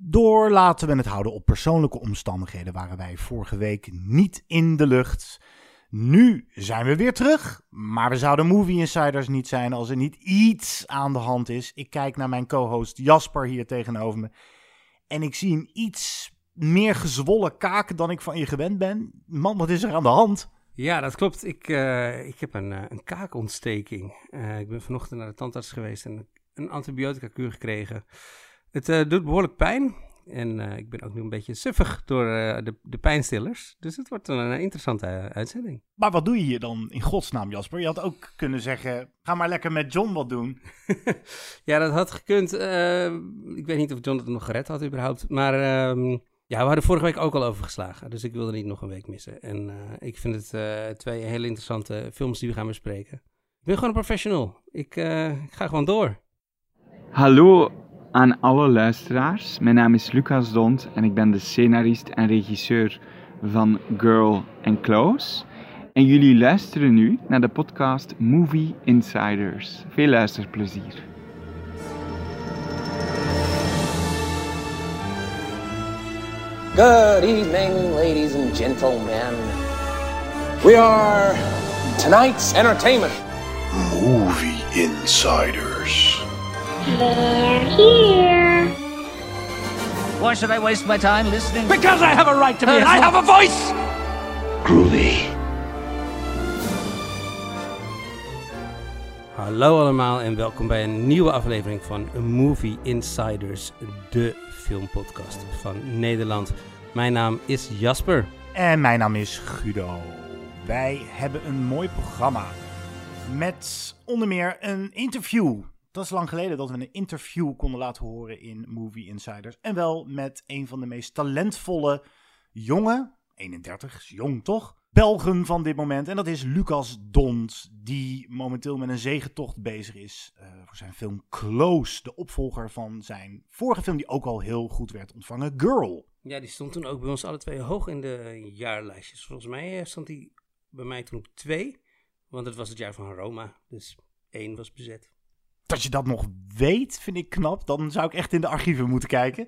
Door laten we het houden op persoonlijke omstandigheden waren wij vorige week niet in de lucht. Nu zijn we weer terug, maar we zouden movie insiders niet zijn als er niet iets aan de hand is. Ik kijk naar mijn co-host Jasper hier tegenover me en ik zie een iets meer gezwollen kaak dan ik van je gewend ben. Man, wat is er aan de hand? Ja, dat klopt. Ik, eh, ik heb een, eh, een kaakontsteking. Eh, ik ben vanochtend naar de tandarts geweest en een antibiotica-kuur gekregen. Het eh, doet behoorlijk pijn. En eh, ik ben ook nu een beetje suffig door eh, de, de pijnstillers. Dus het wordt een, interessante uitzending. Maar wat doe je hier dan in godsnaam, Jasper? Je had ook kunnen zeggen, ga maar lekker met John wat doen. ja, dat had gekund. Eh, ik weet niet of John het nog gered had überhaupt. Maar ehm, ja, we hadden vorige week ook al overgeslagen. Dus ik wilde niet nog een week missen. En eh, ik vind het eh, twee hele interessante films die we gaan bespreken. Ik ben gewoon een professional. Ik, eh, ik ga gewoon door. Hallo aan alle luisteraars. Mijn naam is Lucas Dont en ik ben de scenarist en regisseur van Girl and Close. En jullie luisteren nu naar de podcast Movie Insiders. Veel luisterplezier. Good evening, ladies and gentlemen. We are tonight's entertainment. Movie Insiders. Why should I waste my time listening? Because I have a right to be. I have a voice. Groovy. Hallo allemaal en welkom bij een nieuwe aflevering van Movie Insiders, de filmpodcast van Nederland. Mijn naam is Jasper. En mijn naam is Guido. Wij hebben een mooi programma met onder meer een interview. Dat is lang geleden dat we een interview konden laten horen in Movie Insiders. En wel met een van de meest talentvolle jonge, 31, is jong toch? Belgen van dit moment. En dat is Lucas Dont, die momenteel met een zegentocht bezig is eh, voor zijn film Close. De opvolger van zijn vorige film, die ook al heel goed werd ontvangen, Girl. Ja, die stond toen ook bij ons alle twee hoog in de jaarlijstjes. Volgens mij eh, stond die bij mij toen op twee, want het was het jaar van Roma, dus één was bezet. Dat je dat nog weet, vind ik knap. Dan zou ik echt in de archieven moeten kijken.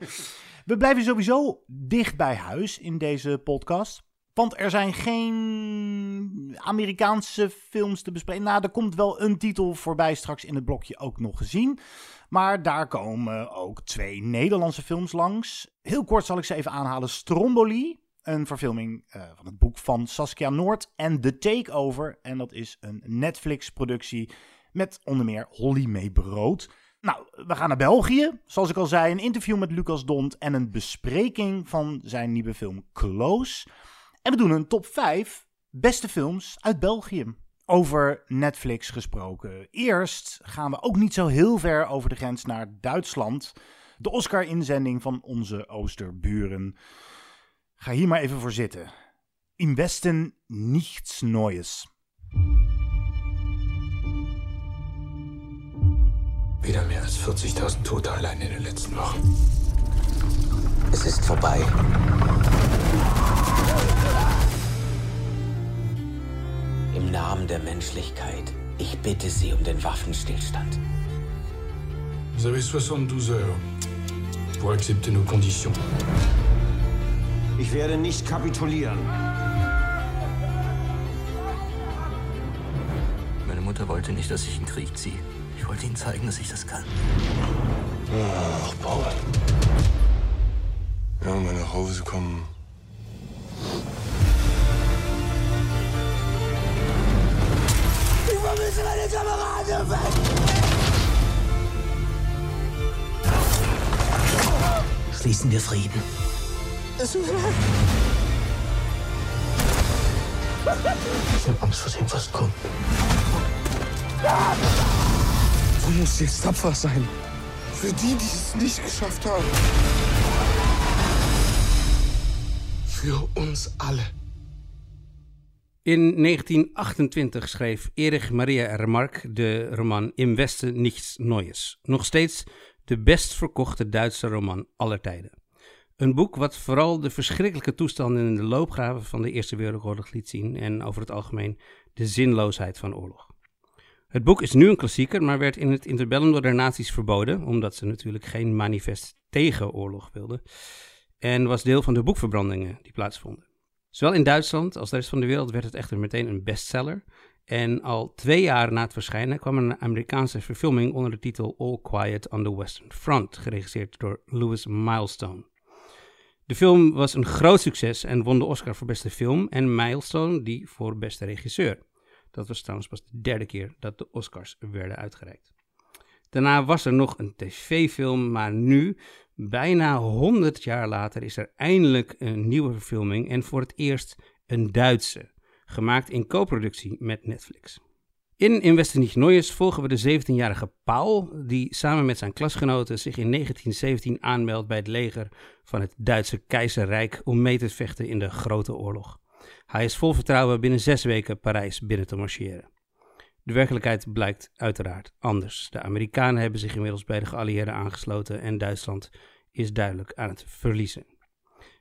We blijven sowieso dicht bij huis in deze podcast. Want er zijn geen Amerikaanse films te bespreken. Nou, er komt wel een titel voorbij straks in het blokje ook nog gezien. Maar daar komen ook twee Nederlandse films langs. Heel kort zal ik ze even aanhalen. Stromboli, een verfilming eh, van het boek van Saskia Noord. En The Takeover, en dat is een Netflix-productie met onder meer Holly May Brood. Nou, we gaan naar België. Zoals ik al zei, een interview met Lucas Dont en een bespreking van zijn nieuwe film Close. En we doen een top 5 beste films uit België. Over Netflix gesproken. Eerst gaan we ook niet zo heel ver over de grens naar Duitsland. De Oscar-inzending van onze Oosterburen. Ga hier maar even voor zitten. Im Westen nichts Neues. Wieder mehr als 40.000 Tote allein in den letzten Wochen. Es ist vorbei. Im Namen der Menschlichkeit, ich bitte Sie um den Waffenstillstand. Vous avez 72 heures pour accepter nos conditions. Ich werde nicht kapitulieren. Meine Mutter wollte nicht, dass ich in den Krieg ziehe. Ich wollte ihnen zeigen, dass ich das kann. Ach, Paul. Ja, um nach Hause kommen. Schließen wir Frieden. Ich habe Angst vor dem, was kommt. Du musst jetzt tapfer sein. Für die, die es nicht geschafft haben. Für uns alle. In 1928 schreef Erich Maria Remarque de roman Im Westen nichts Neues. Nog steeds de best verkochte Duitse roman aller tijden. Een boek wat vooral de verschrikkelijke toestanden in de loopgraven van de Eerste Wereldoorlog liet zien en over het algemeen de zinloosheid van oorlog. Het boek is nu een klassieker, maar werd in het interbellum door de nazi's verboden, omdat ze natuurlijk geen manifest tegen oorlog wilden, en was deel van de boekverbrandingen die plaatsvonden. Zowel in Duitsland als de rest van de wereld werd het echter meteen een bestseller. En al twee jaar na het verschijnen kwam een Amerikaanse verfilming onder de titel All Quiet on the Western Front, geregisseerd door Louis Milestone. De film was een groot succes en won de Oscar voor beste film en Milestone die voor beste regisseur. Dat was trouwens pas de derde keer dat de Oscars werden uitgereikt. Daarna was er nog een tv-film, maar nu, bijna 100 jaar later, is er eindelijk een nieuwe verfilming en voor het eerst een Duitse, gemaakt in co-productie met Netflix. In In Neues volgen we de 17-jarige Paul, die samen met zijn klasgenoten zich in 1917 aanmeldt bij het leger van het Duitse keizerrijk om mee te vechten in de Grote Oorlog. Hij is vol vertrouwen binnen zes weken Parijs binnen te marcheren. De werkelijkheid blijkt uiteraard anders. De Amerikanen hebben zich inmiddels bij de geallieerden aangesloten en Duitsland is duidelijk aan het verliezen.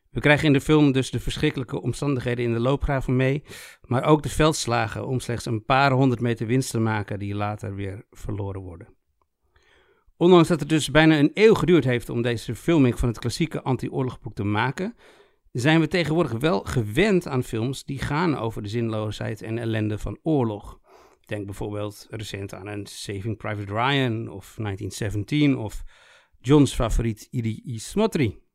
We krijgen in de film dus de verschrikkelijke omstandigheden in de loopgraven mee, maar ook de veldslagen om slechts een paar honderd meter winst te maken die later weer verloren worden. Ondanks dat het dus bijna een eeuw geduurd heeft om deze filming van het klassieke anti-oorlogboek te maken, zijn we tegenwoordig wel gewend aan films die gaan over de zinloosheid en ellende van oorlog. Denk bijvoorbeeld recent aan een Saving Private Ryan of 1917 of John's favoriet Idi Ismotri.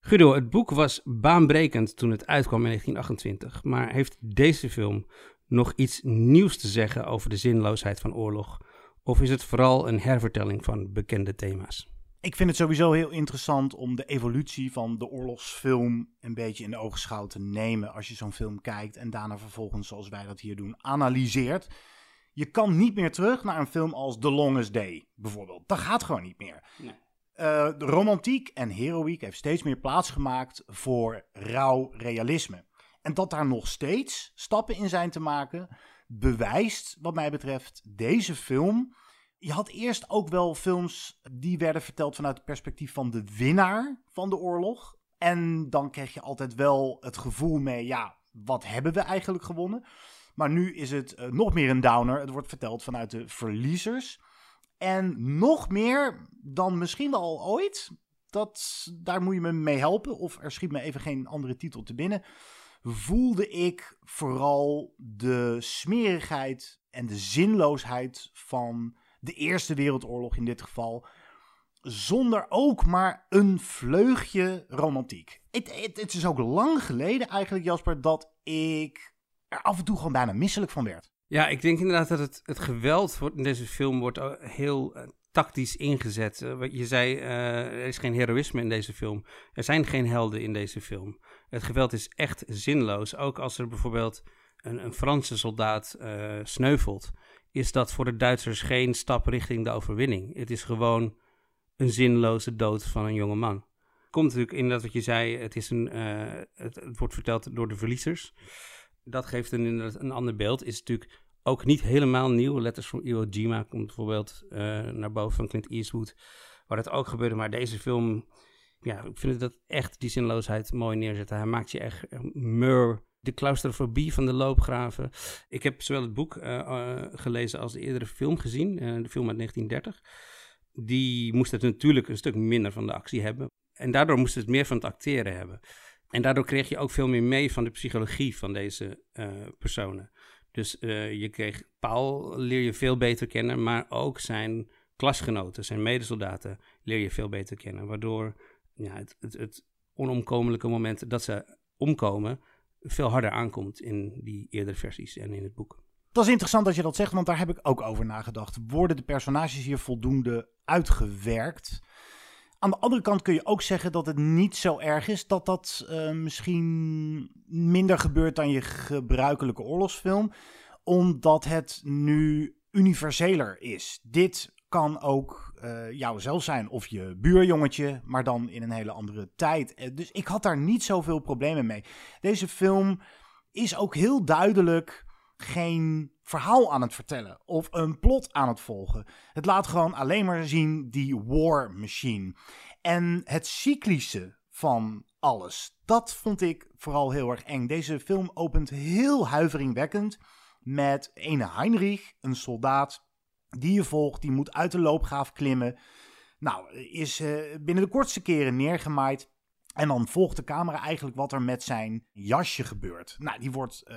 Guido, het boek was baanbrekend toen het uitkwam in 1928, maar heeft deze film nog iets nieuws te zeggen over de zinloosheid van oorlog? Of is het vooral een hervertelling van bekende thema's? Ik vind het sowieso heel interessant om de evolutie van de oorlogsfilm een beetje in de oogschouw te nemen. Als je zo'n film kijkt en daarna vervolgens, zoals wij dat hier doen, analyseert. Je kan niet meer terug naar een film als The Longest Day, bijvoorbeeld. Dat gaat gewoon niet meer. Nee. Uh, de romantiek en heroïek heeft steeds meer plaats gemaakt voor rauw realisme. En dat daar nog steeds stappen in zijn te maken, bewijst, wat mij betreft, deze film. Je had eerst ook wel films die werden verteld vanuit het perspectief van de winnaar van de oorlog. En dan kreeg je altijd wel het gevoel mee, ja, wat hebben we eigenlijk gewonnen? Maar nu is het uh, nog meer een downer. Het wordt verteld vanuit de verliezers. En nog meer dan misschien wel ooit. Dat, daar moet je me mee helpen. Of er schiet me even geen andere titel te binnen. Voelde ik vooral de smerigheid en de zinloosheid van de Eerste Wereldoorlog in dit geval. Zonder ook maar een vleugje romantiek. Het, is ook lang geleden eigenlijk, Jasper, dat ik er af en toe gewoon bijna misselijk van werd. Ja, ik denk inderdaad dat het, het geweld in deze film wordt heel uh, tactisch ingezet. Uh, wat je zei, uh, er is geen heroïsme in deze film. Er zijn geen helden in deze film. Het geweld is echt zinloos. Ook als er bijvoorbeeld een, een Franse soldaat sneuvelt, is dat voor de Duitsers geen stap richting de overwinning. Het is gewoon een zinloze dood van een jonge man. Komt natuurlijk in dat wat je zei, het, is een, het, het wordt verteld door de verliezers dat geeft een, een ander beeld. Is natuurlijk ook niet helemaal nieuw. Letters van Iwo Jima komt bijvoorbeeld uh, naar boven van Clint Eastwood. Waar dat ook gebeurde. Maar deze film, ja, ik vind dat echt die zinloosheid mooi neerzetten. Hij maakt je echt mur. De claustrofobie van de loopgraven. Ik heb zowel het boek uh, uh, gelezen als de eerdere film gezien. de film uit 1930. Die moest het natuurlijk een stuk minder van de actie hebben. En daardoor moest het meer van het acteren hebben. En daardoor kreeg je ook veel meer mee van de psychologie van deze personen. Dus je kreeg Paul leer je veel beter kennen, maar ook zijn klasgenoten, zijn medesoldaten leer je veel beter kennen. Waardoor ja, het, het, het onomkomelijke moment dat ze omkomen veel harder aankomt in die eerdere versies en in het boek. Dat is interessant dat je dat zegt, want daar heb ik ook over nagedacht. Worden de personages hier voldoende uitgewerkt? Aan de andere kant kun je ook zeggen dat het niet zo erg is dat dat uh, misschien minder gebeurt dan je gebruikelijke oorlogsfilm, omdat het nu universeler is. Dit kan ook uh, jouzelf zijn of je buurjongetje, maar dan in een hele andere tijd. Uh, dus ik had daar niet zoveel problemen mee. Deze film is ook heel duidelijk geen verhaal aan het vertellen of een plot aan het volgen. Het laat gewoon alleen maar zien die war machine. En het cyclische van alles, dat vond ik vooral heel erg eng. Deze film opent heel huiveringwekkend met ene Heinrich, een soldaat die je volgt, die moet uit de loopgraaf klimmen. Nou, is uh, binnen de kortste keren neergemaaid. En dan volgt de camera eigenlijk wat er met zijn jasje gebeurt. Nou, die wordt uh,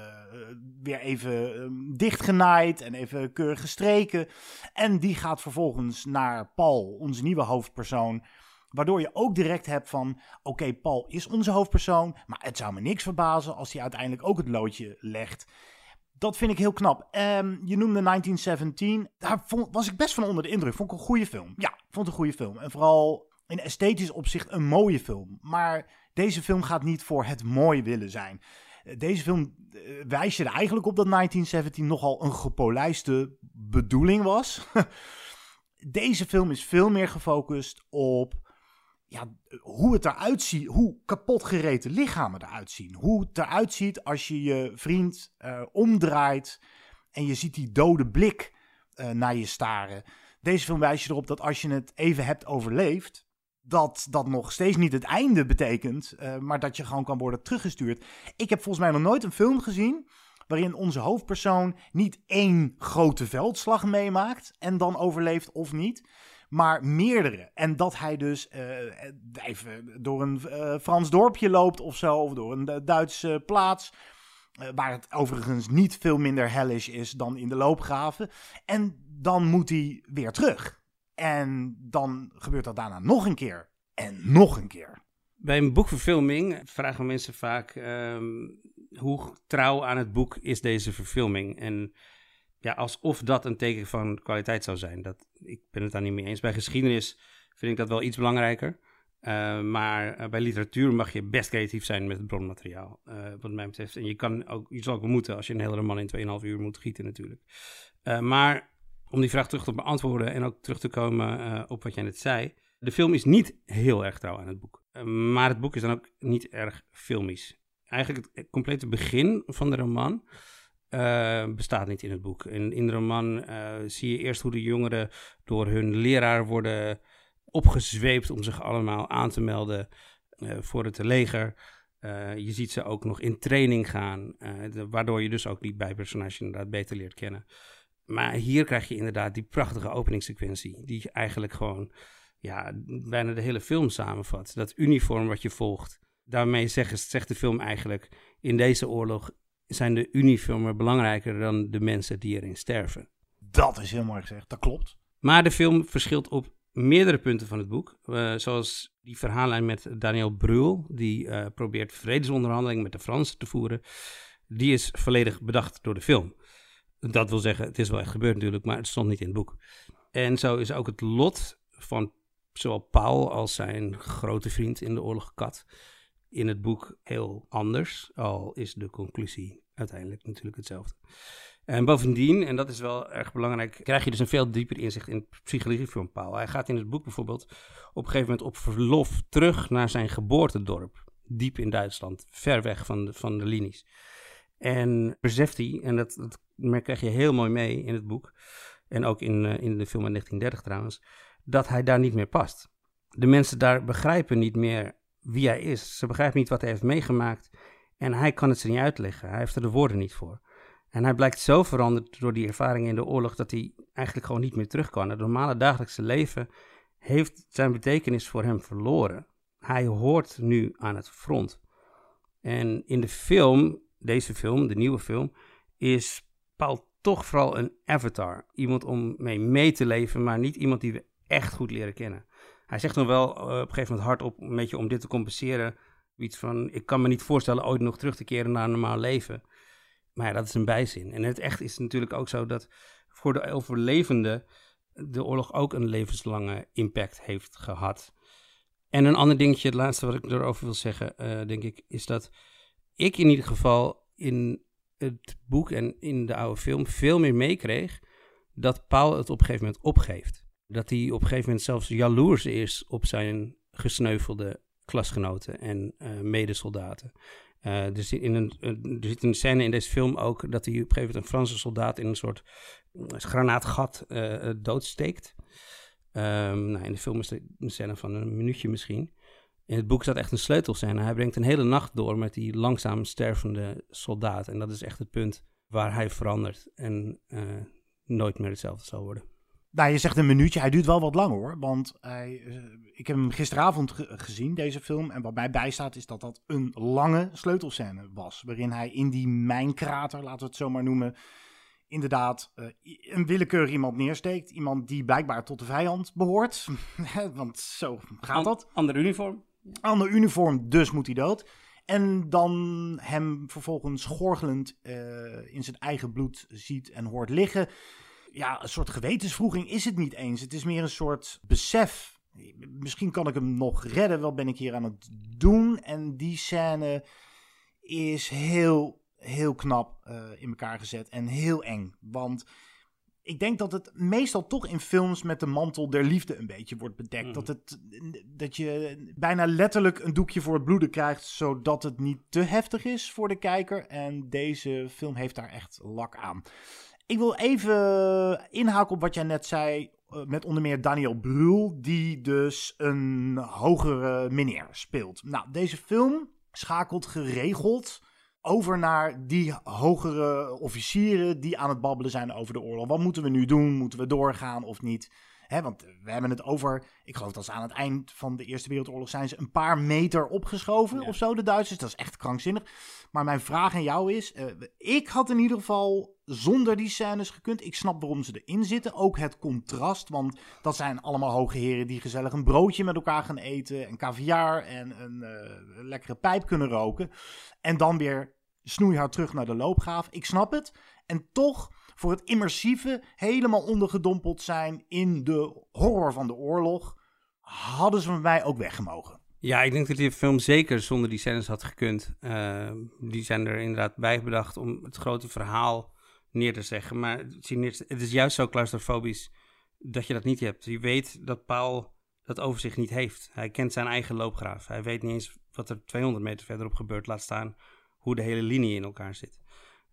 weer even um, dichtgenaaid en even keurig gestreken. En die gaat vervolgens naar Paul, onze nieuwe hoofdpersoon. Waardoor je ook direct hebt van: oké, Paul is onze hoofdpersoon. Maar het zou me niks verbazen als hij uiteindelijk ook het loodje legt. Dat vind ik heel knap. Um, je noemde 1917. Daar vond, was ik best van onder de indruk. Vond ik een goede film. Ja, vond een goede film. En vooral in esthetisch opzicht een mooie film. Maar deze film gaat niet voor het mooi willen zijn. Deze film wijst je er eigenlijk op dat 1917 nogal een gepolijste bedoeling was. deze film is veel meer gefocust op ja, hoe het eruit ziet, hoe kapot gereten lichamen eruit zien. Hoe het eruit ziet als je je vriend uh, omdraait en je ziet die dode blik uh, naar je staren. Deze film wijst je erop dat als je het even hebt overleefd, dat dat nog steeds niet het einde betekent, uh, maar dat je gewoon kan worden teruggestuurd. Ik heb volgens mij nog nooit een film gezien waarin onze hoofdpersoon niet één grote veldslag meemaakt en dan overleeft of niet maar meerdere. En dat hij dus uh, even door een uh, Frans dorpje loopt of zo, of door een Duitse plaats. Uh, waar het overigens niet veel minder hellish is dan in de loopgraven. En dan moet hij weer terug. En dan gebeurt dat daarna nog een keer. En nog een keer. Bij een boekverfilming vragen mensen vaak: um, hoe trouw aan het boek is deze verfilming? En ja, alsof dat een teken van kwaliteit zou zijn. Dat, ik ben het daar niet mee eens. Bij geschiedenis vind ik dat wel iets belangrijker. Uh, maar uh, bij literatuur mag je best creatief zijn met het bronmateriaal, uh, wat mij betreft. En je, kan ook, je zal ook moeten als je een hele roman in 2,5 uur moet gieten natuurlijk. maar om die vraag terug te beantwoorden en ook terug te komen op wat jij net zei. De film is niet heel erg trouw aan het boek. maar het boek is dan ook niet erg filmisch. Eigenlijk het complete begin van de roman uh, bestaat niet in het boek. In, in de roman uh, zie je eerst hoe de jongeren door hun leraar worden opgezweept om zich allemaal aan te melden uh, voor het leger. je ziet ze ook nog in training gaan, waardoor je dus ook die bijpersonage inderdaad beter leert kennen. Maar hier krijg je inderdaad die prachtige openingssequentie, die eigenlijk gewoon ja, bijna de hele film samenvat. Dat uniform wat je volgt. Daarmee zegt, zegt de film eigenlijk, in deze oorlog zijn de uniformen belangrijker dan de mensen die erin sterven. Dat is heel mooi gezegd, dat klopt. Maar de film verschilt op meerdere punten van het boek. Uh, zoals die verhaallijn met Daniel Brühl, die uh, probeert vredesonderhandelingen met de Fransen te voeren. Die is volledig bedacht door de film. Dat wil zeggen, het is wel echt gebeurd natuurlijk, maar het stond niet in het boek. En zo is ook het lot van zowel Paul als zijn grote vriend in de oorlog Kat in het boek heel anders, al is de conclusie uiteindelijk natuurlijk hetzelfde. En bovendien, en dat is wel erg belangrijk, krijg je dus een veel dieper inzicht in psychologie van Paul. Hij gaat in het boek bijvoorbeeld op een gegeven moment op verlof terug naar zijn geboortedorp. Diep in Duitsland, ver weg van de, van de linies. En beseft hij, en dat, dat krijg je heel mooi mee in het boek, en ook in, uh, in de film uit 1930 trouwens, dat hij daar niet meer past. De mensen daar begrijpen niet meer wie hij is. Ze begrijpen niet wat hij heeft meegemaakt en hij kan het ze niet uitleggen. Hij heeft er de woorden niet voor. En hij blijkt zo veranderd door die ervaringen in de oorlog dat hij eigenlijk gewoon niet meer terug kan. Het normale dagelijkse leven heeft zijn betekenis voor hem verloren. Hij hoort nu aan het front. En in de film, deze film, de nieuwe film, is Paul toch vooral een avatar. Iemand om mee mee te leven, maar niet iemand die we echt goed leren kennen. Hij zegt nog wel uh, op een gegeven moment hardop, een beetje om dit te compenseren, iets van, ik kan me niet voorstellen ooit nog terug te keren naar een normaal leven. Maar ja, dat is een bijzin. En het echt is natuurlijk ook zo dat voor de overlevenden de oorlog ook een levenslange impact heeft gehad. En een ander dingetje, het laatste wat ik erover wil zeggen, uh, denk ik, is dat ik in ieder geval in het boek en in de oude film veel meer meekreeg dat Paul het op een gegeven moment opgeeft dat hij op een gegeven moment zelfs jaloers is op zijn gesneuvelde klasgenoten en uh, medesoldaten. Uh, er, zit in een, er zit een scène in deze film ook dat hij op een gegeven moment een Franse soldaat in een soort granaatgat uh, doodsteekt. Um, nou, in de film is het een scène van een minuutje misschien. In het boek staat echt een sleutelscène. Hij brengt een hele nacht door met die langzaam stervende soldaat. En dat is echt het punt waar hij verandert en nooit meer hetzelfde zal worden. Nou, je zegt een minuutje. Hij duurt wel wat lang hoor. Want hij, uh, ik heb hem gisteravond ge gezien, deze film. En wat mij bijstaat is dat dat een lange sleutelscène was. Waarin hij in die mijnkrater, laten we het zo maar noemen, inderdaad uh, een willekeurig iemand neersteekt. Iemand die blijkbaar tot de vijand behoort. Want zo gaat dat. Ander uniform. Ander uniform, dus moet hij dood. En dan hem vervolgens gorgelend uh, in zijn eigen bloed ziet en hoort liggen. Ja, een soort gewetensvroeging is het niet eens. Het is meer een soort besef. Misschien kan ik hem nog redden. Wat ben ik hier aan het doen? En die scène is heel heel knap uh, in elkaar gezet en heel eng. Want ik denk dat het meestal toch in films met de mantel der liefde een beetje wordt bedekt. Mhm. Dat, het, dat je bijna letterlijk een doekje voor het bloeden krijgt, zodat het niet te heftig is voor de kijker. En deze film heeft daar echt lak aan. Ik wil even inhaken op wat jij net zei, uh, met onder meer Daniel Brühl, die dus een hogere meneer speelt. Nou, deze film schakelt geregeld over naar die hogere officieren die aan het babbelen zijn over de oorlog. Wat moeten we nu doen? Moeten we doorgaan of niet? Hè, want we hebben het over, ik geloof dat ze aan het eind van de Eerste Wereldoorlog zijn ze een paar meter opgeschoven ja. of zo, de Duitsers. Dat is echt krankzinnig. Maar mijn vraag aan jou is, uh, ik had in ieder geval zonder die scènes gekund. Ik snap waarom ze erin zitten. Ook het contrast, want dat zijn allemaal hoge heren die gezellig een broodje met elkaar gaan eten. En caviar en een uh, lekkere pijp kunnen roken. En dan weer snoeihard terug naar de loopgraaf. Ik snap het. En toch voor het immersieve helemaal ondergedompeld zijn in de horror van de oorlog, hadden ze mij ook weggemogen. Ja, ik denk dat die film zeker zonder die scènes had gekund. Uh, die zijn er inderdaad bij bedacht om het grote verhaal neer te zeggen. Maar het is juist zo claustrofobisch dat je dat niet hebt. Je weet dat Paul dat overzicht niet heeft. Hij kent zijn eigen loopgraaf. Hij weet niet eens wat er 200 meter verderop gebeurt, laat staan hoe de hele linie in elkaar zit.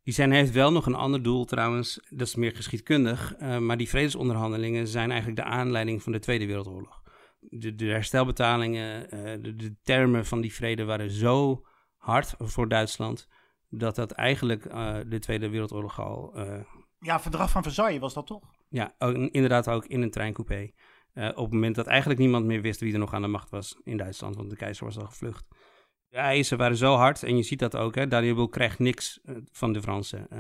Die scène heeft wel nog een ander doel trouwens, dat is meer geschiedkundig, uh, maar die vredesonderhandelingen zijn eigenlijk de aanleiding van de Tweede Wereldoorlog. De, de herstelbetalingen, uh, de, de, termen van die vrede waren zo hard voor Duitsland, dat dat eigenlijk uh, de Tweede Wereldoorlog al... ja, verdrag van Versailles was dat toch? Ja, ook, inderdaad ook in een treincoupé. op het moment dat eigenlijk niemand meer wist wie er nog aan de macht was in Duitsland, want de keizer was al gevlucht. De eisen waren zo hard en je ziet dat ook. Hè? Krijgt niks uh, van de Fransen. Uh,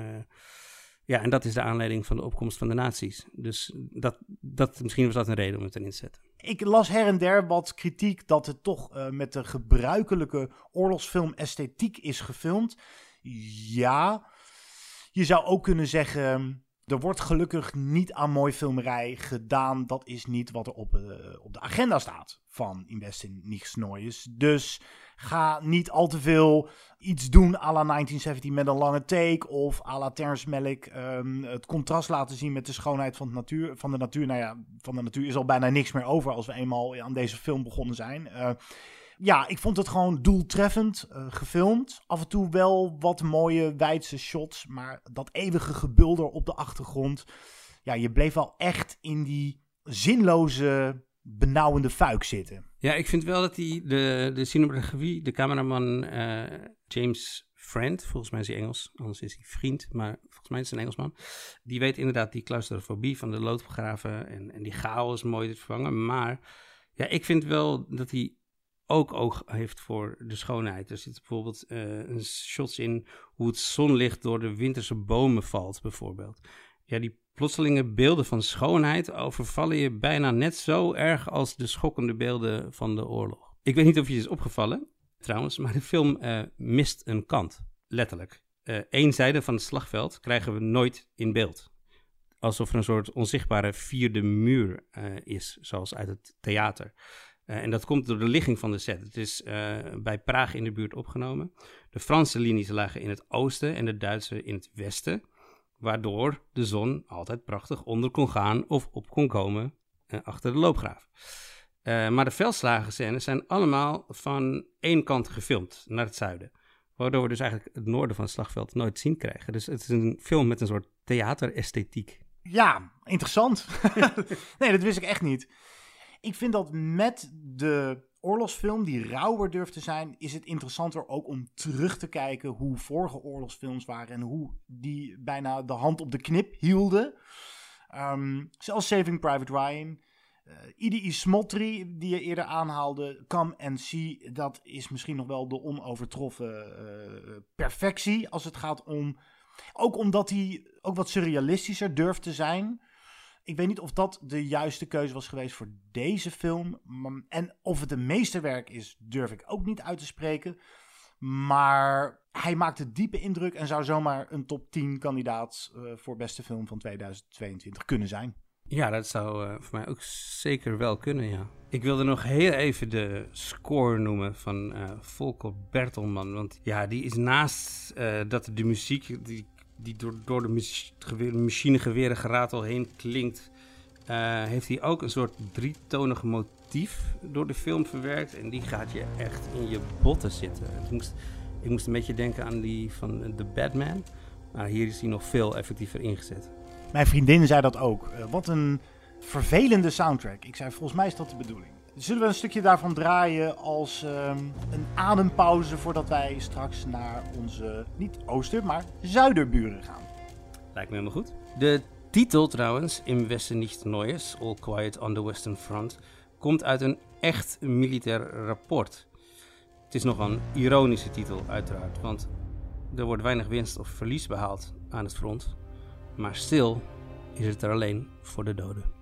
ja, en dat is de aanleiding van de opkomst van de nazi's. Dus dat, dat, misschien was dat een reden om het erin te zetten. Ik las her en der wat kritiek dat het toch uh, met de gebruikelijke oorlogsfilm esthetiek is gefilmd. Ja, je zou ook kunnen zeggen... Er wordt gelukkig niet aan mooi filmerij gedaan. Dat is niet wat er op, op de agenda staat van Invest in Nichts Neues. Dus ga niet al te veel iets doen à la 1917 met een lange take. Of à la Terrence Malick um, het contrast laten zien met de schoonheid van de, natuur, van de natuur. Nou ja, van de natuur is al bijna niks meer over als we eenmaal aan deze film begonnen zijn. Uh, ja, ik vond het gewoon doeltreffend uh, gefilmd. Af en toe wel wat mooie wijdse shots. Maar dat eeuwige gebulder op de achtergrond. Ja, je bleef wel echt in die zinloze, benauwende fuik zitten. Ja, ik vind wel dat die, de, de cinematografie, de cameraman uh, James Friend, volgens mij is hij Engels, anders is hij vriend, maar volgens mij is hij een Engelsman. Die weet inderdaad die claustrofobie van de loodgraven en, en die chaos mooi te vervangen. Maar ja, ik vind wel dat hij ook oog heeft voor de schoonheid. Er zit bijvoorbeeld uh, een shots in hoe het zonlicht door de winterse bomen valt, bijvoorbeeld. Ja, die plotselinge beelden van schoonheid overvallen je bijna net zo erg als de schokkende beelden van de oorlog. Ik weet niet of je is opgevallen, trouwens, maar de film uh, mist een kant, letterlijk. Eén uh, zijde van het slagveld krijgen we nooit in beeld. Alsof er een soort onzichtbare vierde muur is, zoals uit het theater. En dat komt door de ligging van de set. Het is bij Praag in de buurt opgenomen. De Franse linies lagen in het oosten en de Duitse in het westen. Waardoor de zon altijd prachtig onder kon gaan of op kon komen uh, achter de loopgraaf. maar de veldslagenscènes zijn allemaal van één kant gefilmd, naar het zuiden. Waardoor we dus eigenlijk het noorden van het slagveld nooit zien krijgen. Dus het is een film met een soort theateresthetiek. Ja, interessant. nee, dat wist ik echt niet. Ik vind dat met de oorlogsfilm die rauwer durft te zijn, is het interessanter ook om terug te kijken hoe vorige oorlogsfilms waren en hoe die bijna de hand op de knip hielden. Um, zelfs Saving Private Ryan. Uh, Idi Smotri, die je eerder aanhaalde, Come and See, dat is misschien nog wel de onovertroffen uh, perfectie als het gaat om... Ook omdat hij ook wat surrealistischer durft te zijn. Ik weet niet of dat de juiste keuze was geweest voor deze film. En of het een meesterwerk is, durf ik ook niet uit te spreken. Maar hij maakte diepe indruk en zou zomaar een top 10 kandidaat uh, voor beste film van 2022 kunnen zijn. Ja, dat zou uh, voor mij ook zeker wel kunnen, ja. Ik wilde nog heel even de score noemen van uh, Volker Bertelman. Want ja, die is naast dat de muziek die die door, door de machinegeweren geratel heen klinkt, uh, heeft hij ook een soort drietonige motief door de film verwerkt. En die gaat je echt in je botten zitten. Ik moest, ik moest een beetje denken aan die van The Batman. Maar hier is hij nog veel effectiever ingezet. Mijn vriendin zei dat ook. Uh, wat een vervelende soundtrack. Ik zei, volgens mij is dat de bedoeling. Zullen we een stukje daarvan draaien als um, een adempauze voordat wij straks naar onze, niet ooster, maar zuiderburen gaan? Lijkt me helemaal goed. De titel trouwens, Im Westen nicht Neues, All Quiet on the Western Front, komt uit een echt militair rapport. Het is nog een ironische titel uiteraard, want er wordt weinig winst of verlies behaald aan het front. Maar stil is het er alleen voor de doden.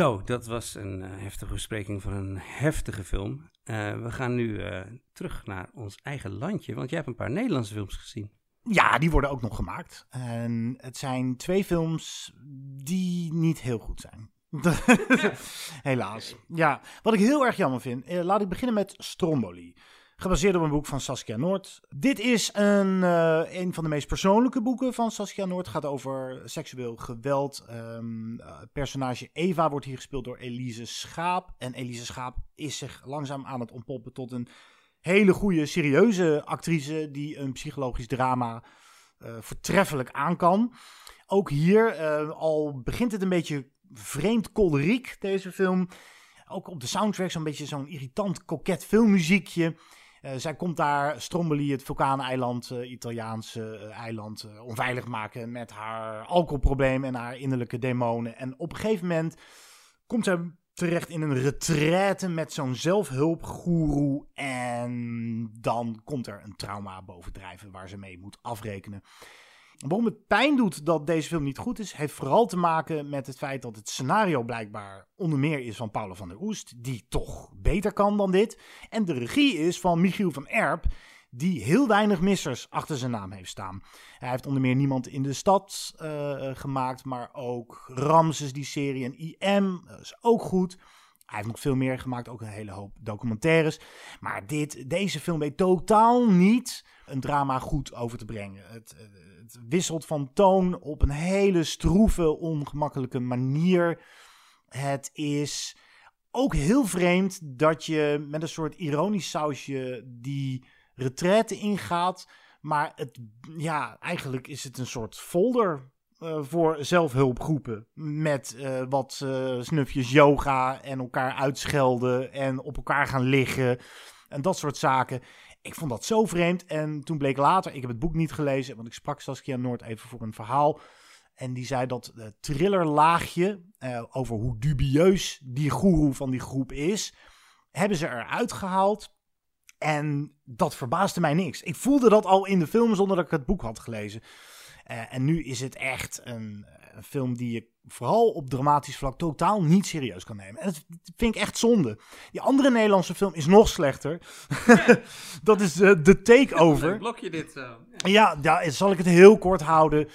Zo, dat was een uh, heftige bespreking van een heftige film. Uh, we gaan nu uh, terug naar ons eigen landje, want jij hebt een paar Nederlandse films gezien. Ja, die worden ook nog gemaakt. En het zijn twee films die niet heel goed zijn. Helaas. Ja, wat ik heel erg jammer vind. laat ik beginnen met Stromboli. Gebaseerd op een boek van Saskia Noord. Dit is een, uh, een van de meest persoonlijke boeken van Saskia Noord. Het gaat over seksueel geweld. Um, personage Eva wordt hier gespeeld door Elise Schaap. En Elise Schaap is zich langzaam aan het ontpoppen tot een hele goede, serieuze actrice. Die een psychologisch drama uh, voortreffelijk aan kan. Ook hier, al begint het een beetje vreemd kolderiek, deze film. Ook op de soundtrack zo'n beetje zo'n irritant, koket filmmuziekje. Uh, zij komt daar Stromboli, het vulkaaneiland, uh, Italiaanse uh, eiland, onveilig maken met haar alcoholprobleem en haar innerlijke demonen. En op een gegeven moment komt zij terecht in een retraite met zo'n zelfhulpgoeroe. En dan komt er een trauma bovendrijven waar ze mee moet afrekenen. Waarom het pijn doet dat deze film niet goed is, heeft vooral te maken met het feit dat het scenario blijkbaar onder meer is van Paulo van der Oest, die toch beter kan dan dit. En de regie is van Michiel van Erp, die heel weinig missers achter zijn naam heeft staan. Hij heeft onder meer Niemand in de Stad uh, gemaakt, maar ook Ramses, die serie en IM, dat is ook goed. Hij heeft nog veel meer gemaakt, ook een hele hoop documentaires. Maar dit, deze film weet totaal niet een drama goed over te brengen. Het, eh, het wisselt van toon op een hele stroeve, ongemakkelijke manier. Het is ook heel vreemd dat je met een soort ironisch sausje die retraite ingaat. Maar het, ja, eigenlijk is het een soort folder uh, voor zelfhulpgroepen. Met uh, wat uh, snufjes yoga en elkaar uitschelden en op elkaar gaan liggen. En dat soort zaken. Ik vond dat zo vreemd. En toen bleek later, ik heb het boek niet gelezen, want ik sprak Saskia Noord even voor een verhaal. En die zei dat het thrillerlaagje over hoe dubieus die goeroe van die groep is, hebben ze eruit gehaald. En dat verbaasde mij niks. Ik voelde dat al in de film zonder dat ik het boek had gelezen. Uh, en nu is het echt een, een, film die je vooral op dramatisch vlak totaal niet serieus kan nemen. En dat vind ik echt zonde. Die andere Nederlandse film is nog slechter. dat is uh, The Takeover. Blok je dit zo? Ja, ja, zal ik het heel kort houden.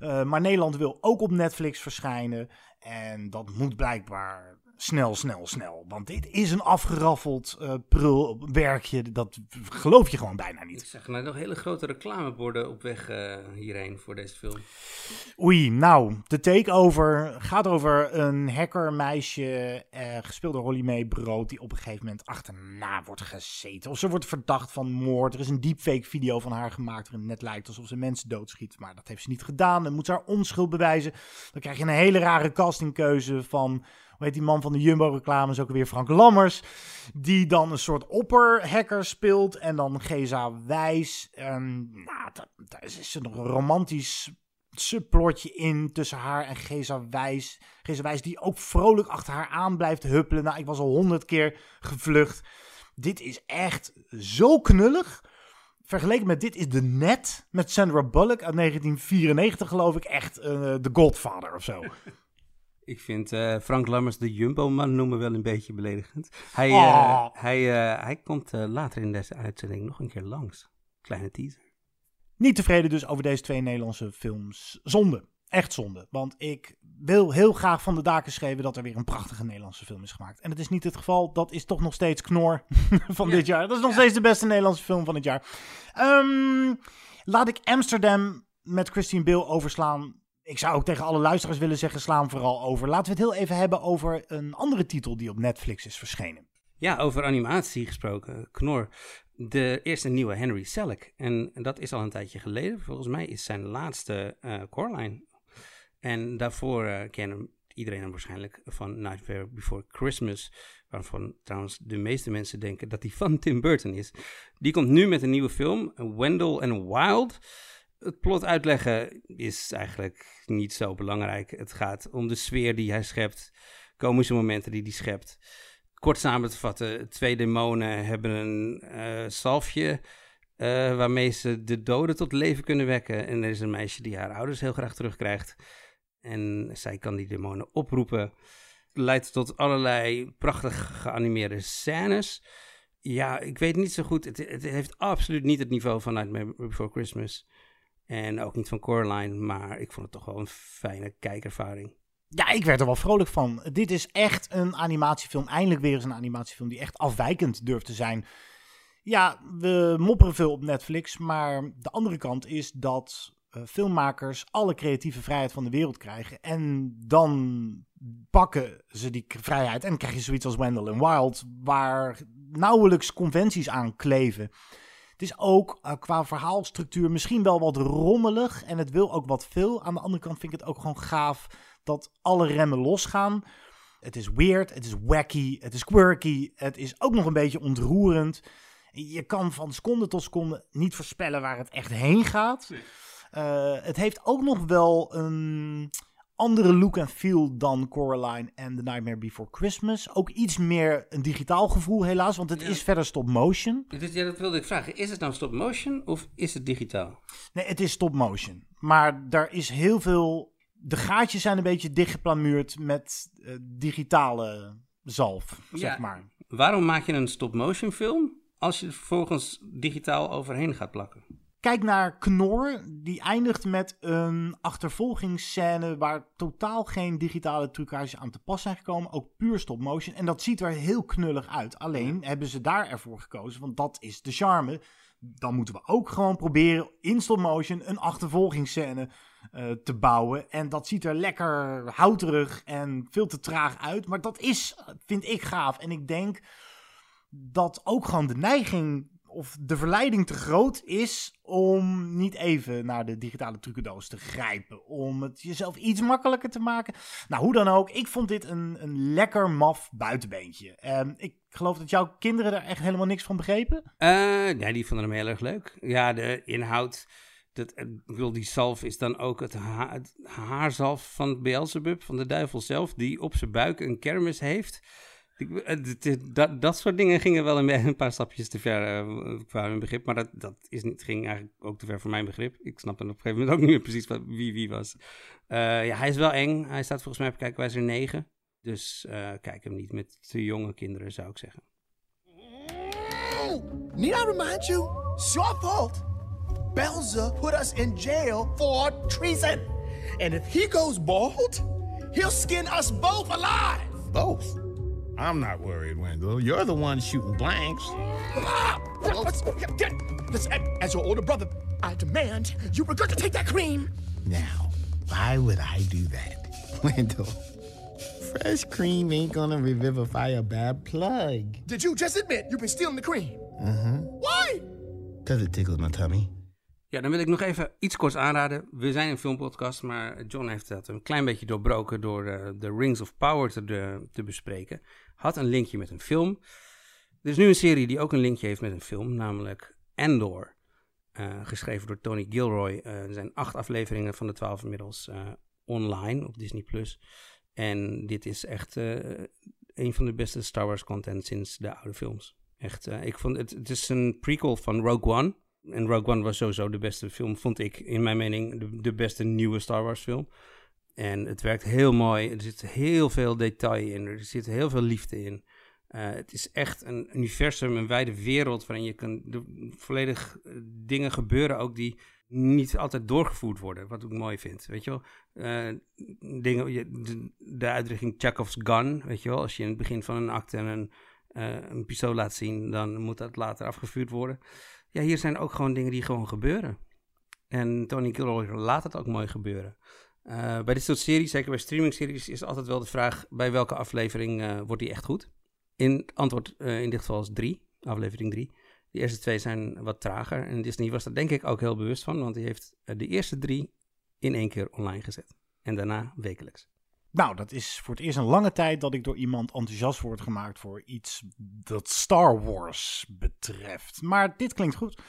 Uh, maar Nederland wil ook op Netflix verschijnen. En dat moet blijkbaar snel, snel, snel. Want dit is een afgeraffeld uh, prulwerkje. Dat geloof je gewoon bijna niet. Ik zeg nou nog hele grote reclameborden op weg uh, hierheen voor deze film. Oei, nou, de takeover gaat over een hackermeisje, uh, gespeeld door Holly May Brood, die op een gegeven moment achterna wordt gezeten. Of ze wordt verdacht van moord. Er is een deepfake video van haar gemaakt waarin het net lijkt alsof ze mensen doodschiet. Maar dat heeft ze niet gedaan. Dan moet ze haar onschuld bewijzen. Dan krijg je een hele rare castingkeuze van weet die man van de Jumbo-reclames ook weer Frank Lammers. Die dan een soort opperhacker speelt. En dan Geza Wijs. Um, nou, daar is een romantisch subplotje in tussen haar en Geza Wijs. Geza Wijs die ook vrolijk achter haar aan blijft huppelen. Nou, ik was al honderd keer gevlucht. Dit is echt zo knullig. Vergeleken met dit is de Net met Sandra Bullock uit 1994 geloof ik echt uh, The Godfather of zo. Ik vind uh, Frank Lammers de Jumbo-man noemen wel een beetje beledigend. Hij, uh, Oh. hij, uh, hij komt later in deze uitzending nog een keer langs. Kleine teaser. Niet tevreden dus over deze twee Nederlandse films. Zonde. Echt zonde. Want ik wil heel graag van de daken schreven dat er weer een prachtige Nederlandse film is gemaakt. En dat is niet het geval. Dat is toch nog steeds Knor van Ja. dit jaar. Dat is nog steeds de beste Nederlandse film van het jaar. Ehm, laat ik Amsterdam met Christine Bale overslaan. Ik zou ook tegen alle luisteraars willen zeggen, sla hem vooral over. Laten we het heel even hebben over een andere titel die op Netflix is verschenen. Ja, over animatie gesproken. Knor. De eerste nieuwe Henry Selick. En dat is al een tijdje geleden. Volgens mij is zijn laatste eh Coraline. En daarvoor uh, kennen iedereen hem waarschijnlijk van Nightmare Before Christmas. Waarvan trouwens de meeste mensen denken dat die van Tim Burton is. Die komt nu met een nieuwe film, Wendell and Wild. Het plot uitleggen is eigenlijk niet zo belangrijk. Het gaat om de sfeer die hij schept, komische momenten die hij schept. Kort samen te vatten, twee demonen hebben een uh, salfje uh, waarmee ze de doden tot leven kunnen wekken. En er is een meisje die haar ouders heel graag terugkrijgt. En zij kan die demonen oproepen. Leidt tot allerlei prachtig geanimeerde scènes. Ja, ik weet niet zo goed. Het, het heeft absoluut niet het niveau van Nightmare Before Christmas. En ook niet van Coraline, maar ik vond het toch wel een fijne kijkervaring. Ja, ik werd er wel vrolijk van. Dit is echt een animatiefilm. Eindelijk weer eens een animatiefilm die echt afwijkend durft te zijn. Ja, we mopperen veel op Netflix, maar de andere kant is dat uh, filmmakers alle creatieve vrijheid van de wereld krijgen. En dan pakken ze die vrijheid en krijg je zoiets als Wendell and Wild, waar nauwelijks conventies aan kleven. Het is ook uh, qua verhaalstructuur misschien wel wat rommelig en het wil ook wat veel. Aan de andere kant vind ik het ook gewoon gaaf dat alle remmen losgaan. Het is weird, het is wacky, het is quirky, het is ook nog een beetje ontroerend. Je kan van seconde tot seconde niet voorspellen waar het echt heen gaat. Uh, het heeft ook nog wel een andere look en feel dan Coraline en The Nightmare Before Christmas. Ook iets meer een digitaal gevoel helaas, want het ja. is verder stop motion. Ja, dat wilde ik vragen. Is het nou stop motion of is het digitaal? Nee, het is stop motion. Maar daar is heel veel... De gaatjes zijn een beetje dichtgeplamuurd met uh, digitale zalf, ja, zeg maar. Waarom maak je een stop motion film als je er vervolgens digitaal overheen gaat plakken? Kijk naar Knor, die eindigt met een achtervolgingsscène waar totaal geen digitale trucage aan te pas zijn gekomen. Ook puur stop motion. En dat ziet er heel knullig uit. Alleen hebben ze daar ervoor gekozen, want dat is de charme. Dan moeten we ook gewoon proberen in stop motion een achtervolgingsscène uh, te bouwen. En dat ziet er lekker houterig en veel te traag uit. Maar dat is, vind ik, gaaf. En ik denk dat ook gewoon de neiging of de verleiding te groot is om niet even naar de digitale trucendoos te grijpen. Om het jezelf iets makkelijker te maken. Nou, hoe dan ook. Ik vond dit een, een lekker maf buitenbeentje. Um, ik geloof dat jouw kinderen er echt helemaal niks van begrepen. Uh, nee, die vonden hem heel erg leuk. Ja, de inhoud... Dat, ik bedoel, die zalf is dan ook het, ha het haarzalf van Beelzebub, van de duivel zelf, die op zijn buik een kermis heeft. Eh, dat, dat soort dingen gingen wel een, een paar stapjes te ver uh, qua mijn begrip. Maar dat, dat is niet, ging eigenlijk ook te ver voor mijn begrip. Ik snap dan op een gegeven moment ook niet meer precies wat, wie wie was. Uh, ja, hij is wel eng. Hij staat volgens mij op kijkwijzer 9. Dus uh, kijk hem niet met te jonge kinderen, zou ik zeggen. Need I remind you? It's your fault. Belza put us in jail for treason. And if he goes bald, he'll skin us both alive. Both? I'm not worried, Wendell. You're the one shooting blanks. As your older brother, I demand you regurgitate that cream. Now, why would I do that? Wendell, fresh cream ain't gonna revivify a bad plug. Did you just admit you've been stealing the cream? Uh-huh. Why? Because it tickles my tummy. Ja, dan wil ik nog even iets korts aanraden. We zijn een filmpodcast, maar John heeft dat een klein beetje doorbroken door uh, de Rings of Power te, te bespreken. Had een linkje met een film. Er is nu een serie die ook een linkje heeft met een film, namelijk Endor. Uh, geschreven door Tony Gilroy. Uh, er zijn acht afleveringen van de twaalf inmiddels online op Disney+. En dit is echt een van de beste Star Wars content sinds de oude films. Echt, ik vond het, het is een prequel van Rogue One. En Rogue One was sowieso de beste film, vond ik in mijn mening, de, de beste nieuwe Star Wars film. En het werkt heel mooi. Er zit heel veel detail in. Er zit heel veel liefde in. Uh, het is echt een universum, een wijde wereld waarin je kan volledig dingen gebeuren ook die niet altijd doorgevoerd worden, wat ik mooi vind, weet je wel. Uh, dingen, de, de uitdrukking Chekhov's gun, weet je wel. Als je in het begin van een acte een, een pistool laat zien, dan moet dat later afgevuurd worden. Ja, hier zijn ook gewoon dingen die gewoon gebeuren. En Tony Gilroy laat het ook mooi gebeuren. Uh, bij dit soort series, zeker bij streaming-series, is altijd wel de vraag: bij welke aflevering uh, wordt die echt goed? In antwoord uh, in dit geval is drie, aflevering drie. De eerste twee zijn wat trager. En Disney was daar denk ik ook heel bewust van, want die heeft de eerste drie in één keer online gezet. En daarna wekelijks. Nou, dat is voor het eerst een lange tijd dat ik door iemand enthousiast word gemaakt voor iets dat Star Wars betreft. Maar dit klinkt goed.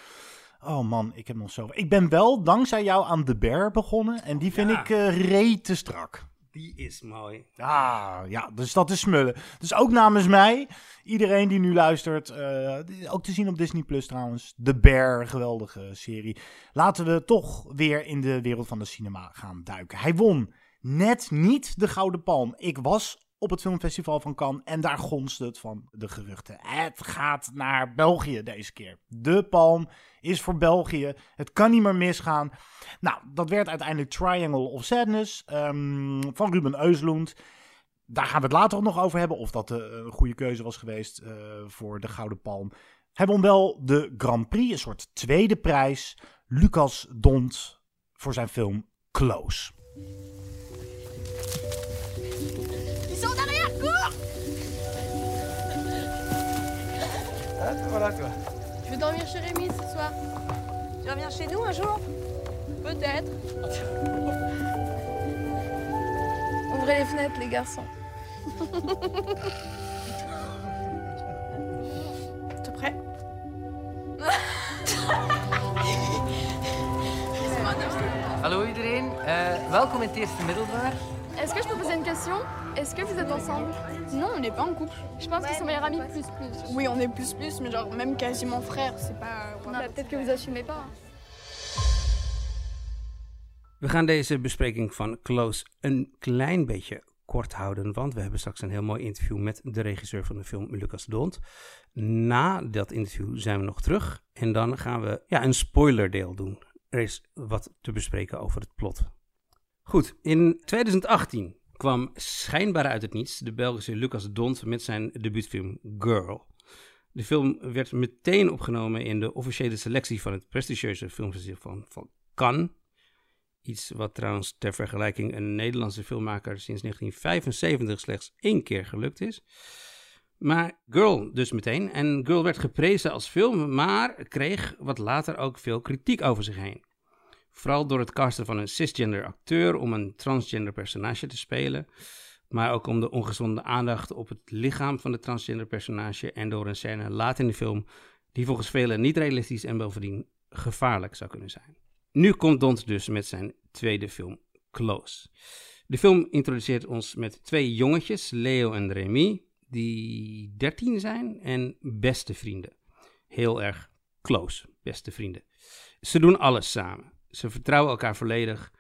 Oh man, ik heb nog zo. Ik ben wel dankzij jou aan The Bear begonnen. En die vind Ja. ik eh rete strak. Die is mooi. Ah, ja, dus dat is smullen. Dus ook namens mij, iedereen die nu luistert, eh, ook te zien op Disney Plus trouwens, The Bear, geweldige serie. Laten we toch weer in de wereld van de cinema gaan duiken. Hij won net niet de Gouden Palm. Ik was op het filmfestival van Cannes en daar gonste het van de geruchten. Het gaat naar België deze keer. De palm is voor België. Het kan niet meer misgaan. Nou, dat werd uiteindelijk Triangle of Sadness ehm, van Ruben Östlund. Daar gaan we het later nog over hebben of dat eh, een goede keuze was geweest eh, voor de Gouden Palm. Hij won wel de Grand Prix, een soort tweede prijs. Lucas Dont voor zijn film Close. Voilà quoi. Je vais dormir chez Rémi ce soir? Tu reviens chez nous un jour? Peut-être. Ouvrez les fenêtres, les garçons. T'es prêt? Hallo iedereen, uh, welkom in het eerste middelbaar. Est-ce que je peux poser une question? Est-ce que vous êtes ensemble Non, on n'est pas en couple. Je pense qu'ils sont meilleurs amis plus plus. Oui, on est plus plus, mais genre même quasiment frères, c'est pas... Bah, Peut-être que vous assumez pas. We gaan deze bespreking van Close een klein beetje kort houden, want we hebben straks een heel mooi interview met de regisseur van de film, Lucas Dont. Na dat interview zijn we nog terug en dan gaan we ja, een spoilerdeel doen. Er is wat te bespreken over het plot. Goed, in 2018 kwam schijnbaar uit het niets de Belgische Lucas Dont met zijn debuutfilm Girl. De film werd meteen opgenomen in de officiële selectie van het prestigieuze filmfestival van, van Cannes. Iets wat trouwens ter vergelijking een Nederlandse filmmaker sinds 1975 slechts één keer gelukt is. Maar Girl dus meteen. En Girl werd geprezen als film, maar kreeg wat later ook veel kritiek over zich heen. Vooral door het casten van een cisgender acteur om een transgender personage te spelen. Maar ook om de ongezonde aandacht op het lichaam van de transgender personage. En door een scène laat in de film die volgens velen niet realistisch en bovendien gevaarlijk zou kunnen zijn. Nu komt Dont dus met zijn tweede film Close. De film introduceert ons met twee jongetjes, Leo en Remy, die 13 zijn en beste vrienden. Heel erg close, beste vrienden. Ze doen alles samen. Ze vertrouwen elkaar volledig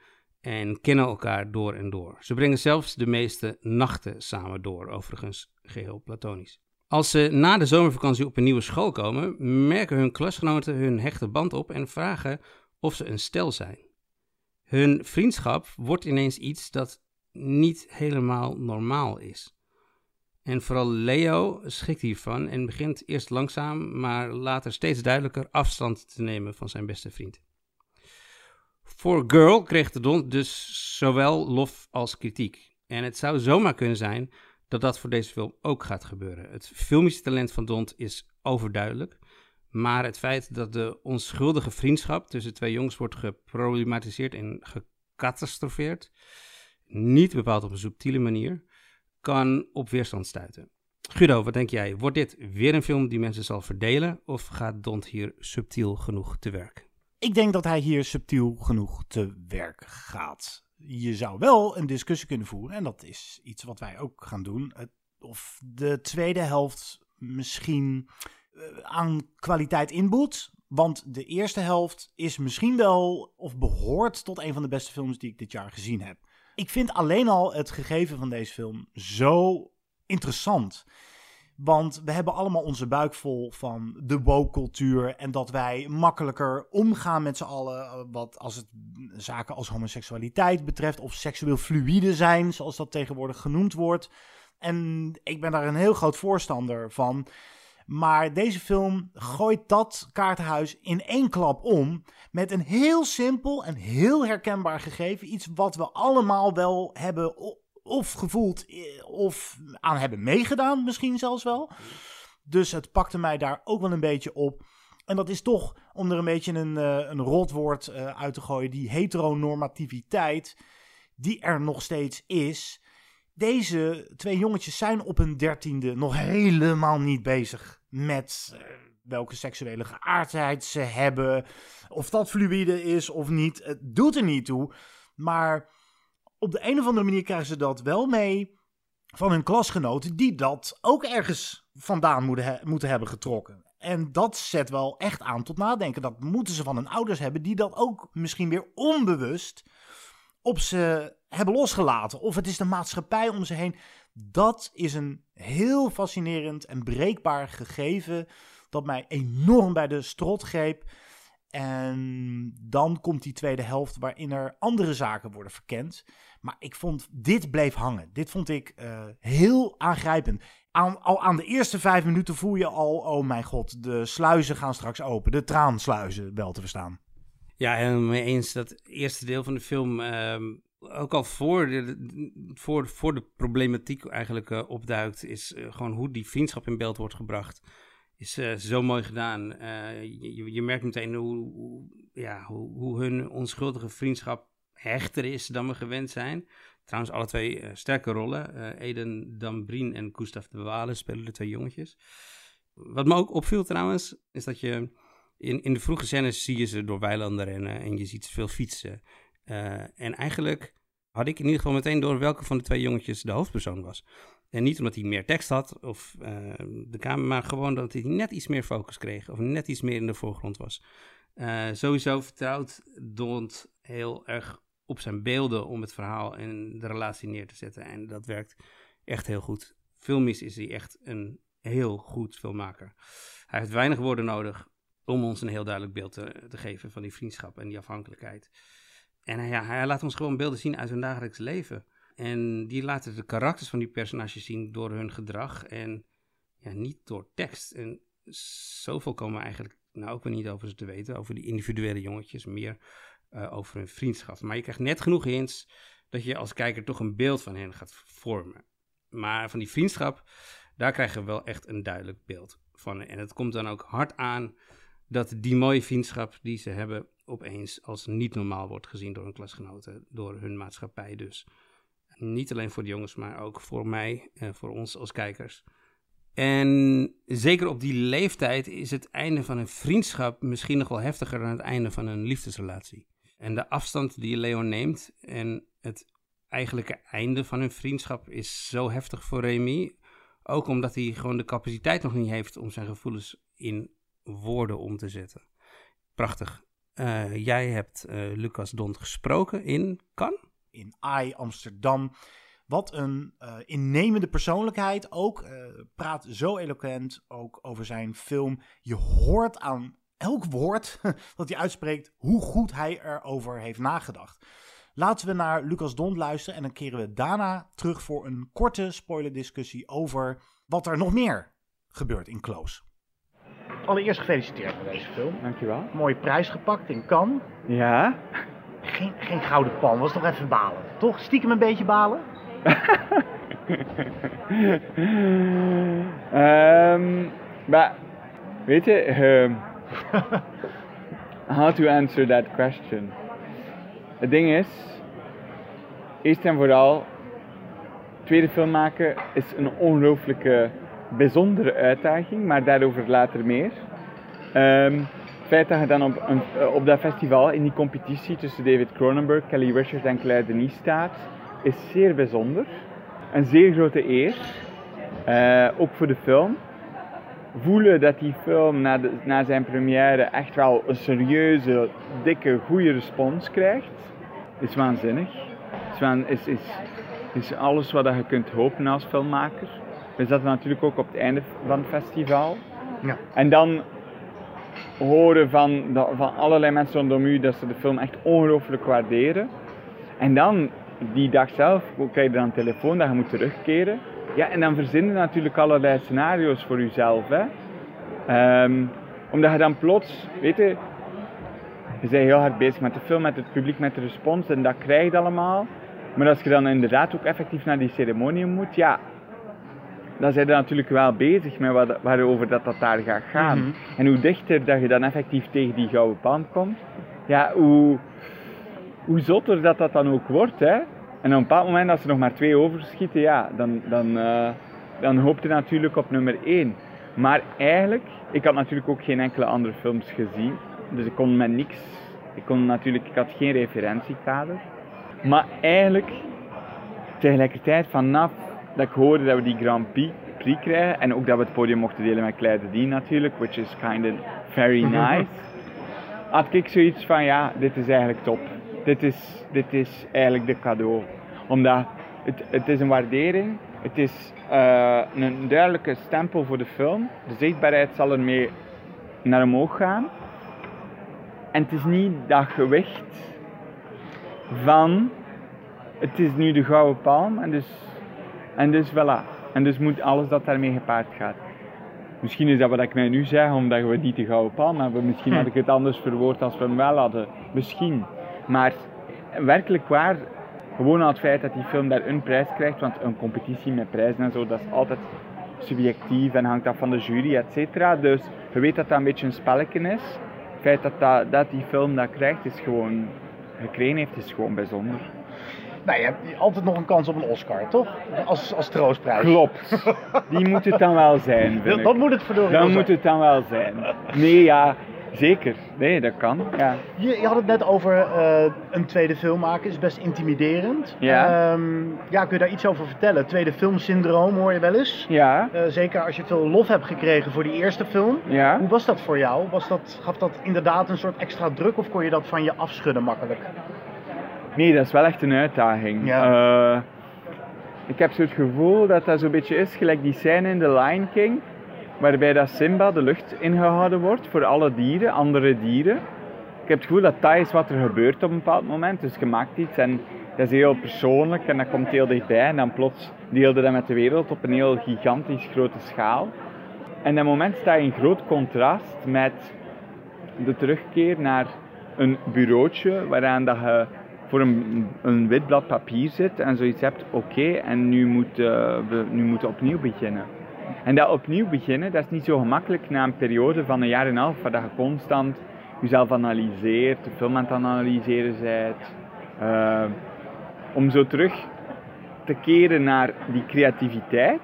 en kennen elkaar door en door. Ze brengen zelfs de meeste nachten samen door, overigens geheel platonisch. Als ze na de zomervakantie op een nieuwe school komen, merken hun klasgenoten hun hechte band op en vragen of ze een stel zijn. Hun vriendschap wordt ineens iets dat niet helemaal normaal is. En vooral Leo schikt hiervan en begint eerst langzaam, maar later steeds duidelijker afstand te nemen van zijn beste vriend. Voor Girl kreeg de Don dus zowel lof als kritiek. En het zou zomaar kunnen zijn dat dat voor deze film ook gaat gebeuren. Het filmische talent van Dont is overduidelijk. Maar het feit dat de onschuldige vriendschap tussen twee jongens wordt geproblematiseerd en gecatastrofeerd, niet bepaald op een subtiele manier, kan op weerstand stuiten. Guido, wat denk jij? Wordt dit weer een film die mensen zal verdelen of gaat Dont hier subtiel genoeg te werk? Ik denk dat hij hier subtiel genoeg te werk gaat. Je zou wel een discussie kunnen voeren, en dat is iets wat wij ook gaan doen. Of de tweede helft misschien eh, aan kwaliteit inboet. Want de eerste helft is misschien wel, of behoort tot een van de beste films die ik dit jaar gezien heb. Ik vind alleen al het gegeven van deze film zo interessant. Want we hebben allemaal onze buik vol van de woke-cultuur. En dat wij makkelijker omgaan met z'n allen. eh, Wat als het zaken als homoseksualiteit betreft. Of seksueel fluïde zijn, zoals dat tegenwoordig genoemd wordt. En ik ben daar een heel groot voorstander van. Maar deze film gooit dat kaartenhuis in één klap om. Met een heel simpel en heel herkenbaar gegeven. Iets wat we allemaal wel hebben of gevoeld eh, of aan hebben meegedaan, misschien zelfs wel. Dus het pakte mij daar ook wel een beetje op. En dat is toch, om er een beetje een, uh, een rotwoord uh, uit te gooien, die heteronormativiteit, die er nog steeds is. Deze twee jongetjes zijn op hun dertiende nog helemaal niet bezig met welke seksuele geaardheid ze hebben. Of dat fluïde is of niet. Het doet er niet toe. Maar op de een of andere manier krijgen ze dat wel mee van hun klasgenoten, die dat ook ergens vandaan moeten, moeten hebben getrokken. En dat zet wel echt aan tot nadenken. Dat moeten ze van hun ouders hebben, die dat ook misschien weer onbewust op ze hebben losgelaten. Of het is de maatschappij om ze heen. Dat is een heel fascinerend en breekbaar gegeven dat mij enorm bij de strot greep. En dan komt die tweede helft waarin er andere zaken worden verkend. Maar ik vond, dit bleef hangen. Dit vond ik uh, heel aangrijpend. Aan, al aan de eerste vijf minuten voel je al, oh mijn god, de sluizen gaan straks open. De traansluizen wel te verstaan. Ja, helemaal mee eens. Dat eerste deel van de film, uh, ook al voor de, voor, voor de problematiek eigenlijk uh, opduikt, is uh, gewoon hoe die vriendschap in beeld wordt gebracht is zo mooi gedaan. Je, je, merkt meteen hoe, hoe, ja, hoe, hoe, hun onschuldige vriendschap hechter is dan we gewend zijn. Trouwens, alle twee uh, sterke rollen. Eden Dambrien en Gustav de Walen spelen de twee jongetjes. Wat me ook opviel trouwens, is dat je in, in de vroege scènes zie je ze door weilanden rennen en je ziet ze veel fietsen. en eigenlijk had ik in ieder geval meteen door welke van de twee jongetjes de hoofdpersoon was. En niet omdat hij meer tekst had of uh, de kamer, maar gewoon dat hij net iets meer focus kreeg of net iets meer in de voorgrond was. Uh, sowieso vertrouwt Dont heel erg op zijn beelden om het verhaal en de relatie neer te zetten. En dat werkt echt heel goed. Filmisch is hij echt een heel goed filmmaker. Hij heeft weinig woorden nodig om ons een heel duidelijk beeld te, te geven van die vriendschap en die afhankelijkheid. En hij, ja, hij laat ons gewoon beelden zien uit hun dagelijks leven. En die laten de karakters van die personages zien door hun gedrag en ja, niet door tekst. En zoveel komen we eigenlijk nou ook weer niet over ze te weten, over die individuele jongetjes, meer uh, over hun vriendschap. Maar je krijgt net genoeg hints dat je als kijker toch een beeld van hen gaat vormen. Maar van die vriendschap, daar krijgen we wel echt een duidelijk beeld van. En het komt dan ook hard aan dat die mooie vriendschap die ze hebben opeens als niet normaal wordt gezien door hun klasgenoten, door hun maatschappij dus. Niet alleen voor de jongens, maar ook voor mij en voor ons als kijkers. En zeker op die leeftijd is het einde van een vriendschap misschien nog wel heftiger dan het einde van een liefdesrelatie. En de afstand die Leon neemt en het eigenlijke einde van hun vriendschap is zo heftig voor Remy. Ook omdat hij gewoon de capaciteit nog niet heeft om zijn gevoelens in woorden om te zetten. Prachtig. Uh, jij hebt uh, Lucas Dont gesproken in Cannes? In AI Amsterdam. Wat een uh, innemende persoonlijkheid. Ook praat zo eloquent ook over zijn film. Je hoort aan elk woord dat hij uitspreekt hoe goed hij erover heeft nagedacht. Laten we naar Lucas Dont luisteren en dan keren we daarna terug voor een korte spoilerdiscussie over wat er nog meer gebeurt in Close. Allereerst gefeliciteerd met deze film. Dankjewel. Mooie prijs gepakt in Cannes. Ja. Geen, geen gouden palm, was toch even balen. Toch? Stiekem een beetje balen? um, maar, weet je, um, how to answer that question? Het ding is, eerst en vooral, tweede film maken is een ongelooflijke, bijzondere uitdaging, maar daarover later meer. Um, het feit dat je dan op, een, eh, op dat festival in die competitie tussen David Cronenberg, Kelly Richards en Claire Denis staat, is zeer bijzonder. Een zeer grote eer, uh, ook voor de film. Voelen dat die film na, de, na zijn première echt wel een serieuze, dikke, goede respons krijgt, is waanzinnig. Is, is, is, is alles wat je kunt hopen als filmmaker. We zaten natuurlijk ook op het einde van het festival. Ja. En dan horen van, van allerlei mensen rondom u dat ze de film echt ongelooflijk waarderen. En dan, die dag zelf, krijg je dan een telefoon dat je moet terugkeren. Ja, en dan verzinnen natuurlijk allerlei scenario's voor jezelf. Hè. Um, omdat je dan plots, weet je, je bent heel hard bezig met de film, met het publiek, met de respons en dat krijg je allemaal. Maar als je dan inderdaad ook effectief naar die ceremonie moet, ja, dan zijn je natuurlijk wel bezig met wat, waarover dat, dat daar gaat gaan. Mhm. En hoe dichter dat je dan effectief tegen die gouden pan komt, ja, hoe, hoe zotter dat dat dan ook wordt. Hè? En op een bepaald moment, als er nog maar twee overschieten, ja, dan, dan, uh, dan hoop je natuurlijk op nummer één. Maar eigenlijk, ik had natuurlijk ook geen enkele andere films gezien. Dus ik kon met niks, ik kon natuurlijk, ik had geen referentiekader. Maar eigenlijk, tegelijkertijd vanaf dat ik hoorde dat we die Grand Prix, Prix krijgen en ook dat we het podium mochten delen met Claire de Dien natuurlijk, which is kind of very nice, had ik zoiets van ja, dit is eigenlijk top. Dit is, dit is eigenlijk de cadeau. Omdat het, het is een waardering, het is uh, een duidelijke stempel voor de film. De zichtbaarheid zal ermee naar omhoog gaan. En het is niet dat gewicht van het is nu de gouden palm en dus, en dus voilà. En dus moet alles dat daarmee gepaard gaat. Misschien is dat wat ik mij nu zeg, omdat we niet de gouden palm hebben. Misschien had ik het anders verwoord als we hem wel hadden. Misschien. Maar werkelijk waar, gewoon al het feit dat die film daar een prijs krijgt, want een competitie met prijzen en zo, dat is altijd subjectief en hangt af van de jury, et cetera. Dus je weet dat dat een beetje een spelletje is. Het feit dat, dat, dat die film dat krijgt, is gewoon gekregen heeft, is gewoon bijzonder. Nou, je hebt altijd nog een kans op een Oscar, toch? Als, als troostprijs. Klopt. Die moet het dan wel zijn. Dat moet het verdorie Dan moet het dan wel zijn. Nee, ja, zeker. Nee, dat kan. Ja. Je, je had het net over eh, een tweede film maken, is best intimiderend. Ja. Ehm, ja, kun je daar iets over vertellen? Tweede filmsyndroom hoor je wel eens. Ja. Eh, zeker als je veel lof hebt gekregen voor die eerste film. Ja. Hoe was dat voor jou? Was dat, gaf dat inderdaad een soort extra druk of kon je dat van je afschudden makkelijk? Nee, dat is wel echt een uitdaging. Eh, ik heb zo het gevoel dat dat zo'n beetje is, gelijk die scène in The Lion King, waarbij dat Simba de lucht ingehouden wordt voor alle dieren, andere dieren. Ik heb het gevoel dat dat is wat er gebeurt op een bepaald moment. Dus je maakt iets en dat is heel persoonlijk en dat komt heel dichtbij. En dan plots deelde dat met de wereld op een heel gigantisch grote schaal. En dat moment staat in groot contrast met de terugkeer naar een bureautje waaraan dat je voor een, een wit blad papier zit en zoiets hebt, oké, en nu, moet, we nu moeten opnieuw beginnen. En dat opnieuw beginnen, dat is niet zo gemakkelijk na een periode van een jaar en een half, waar dat je constant jezelf analyseert, de film aan het analyseren bent. Uh, om zo terug te keren naar die creativiteit,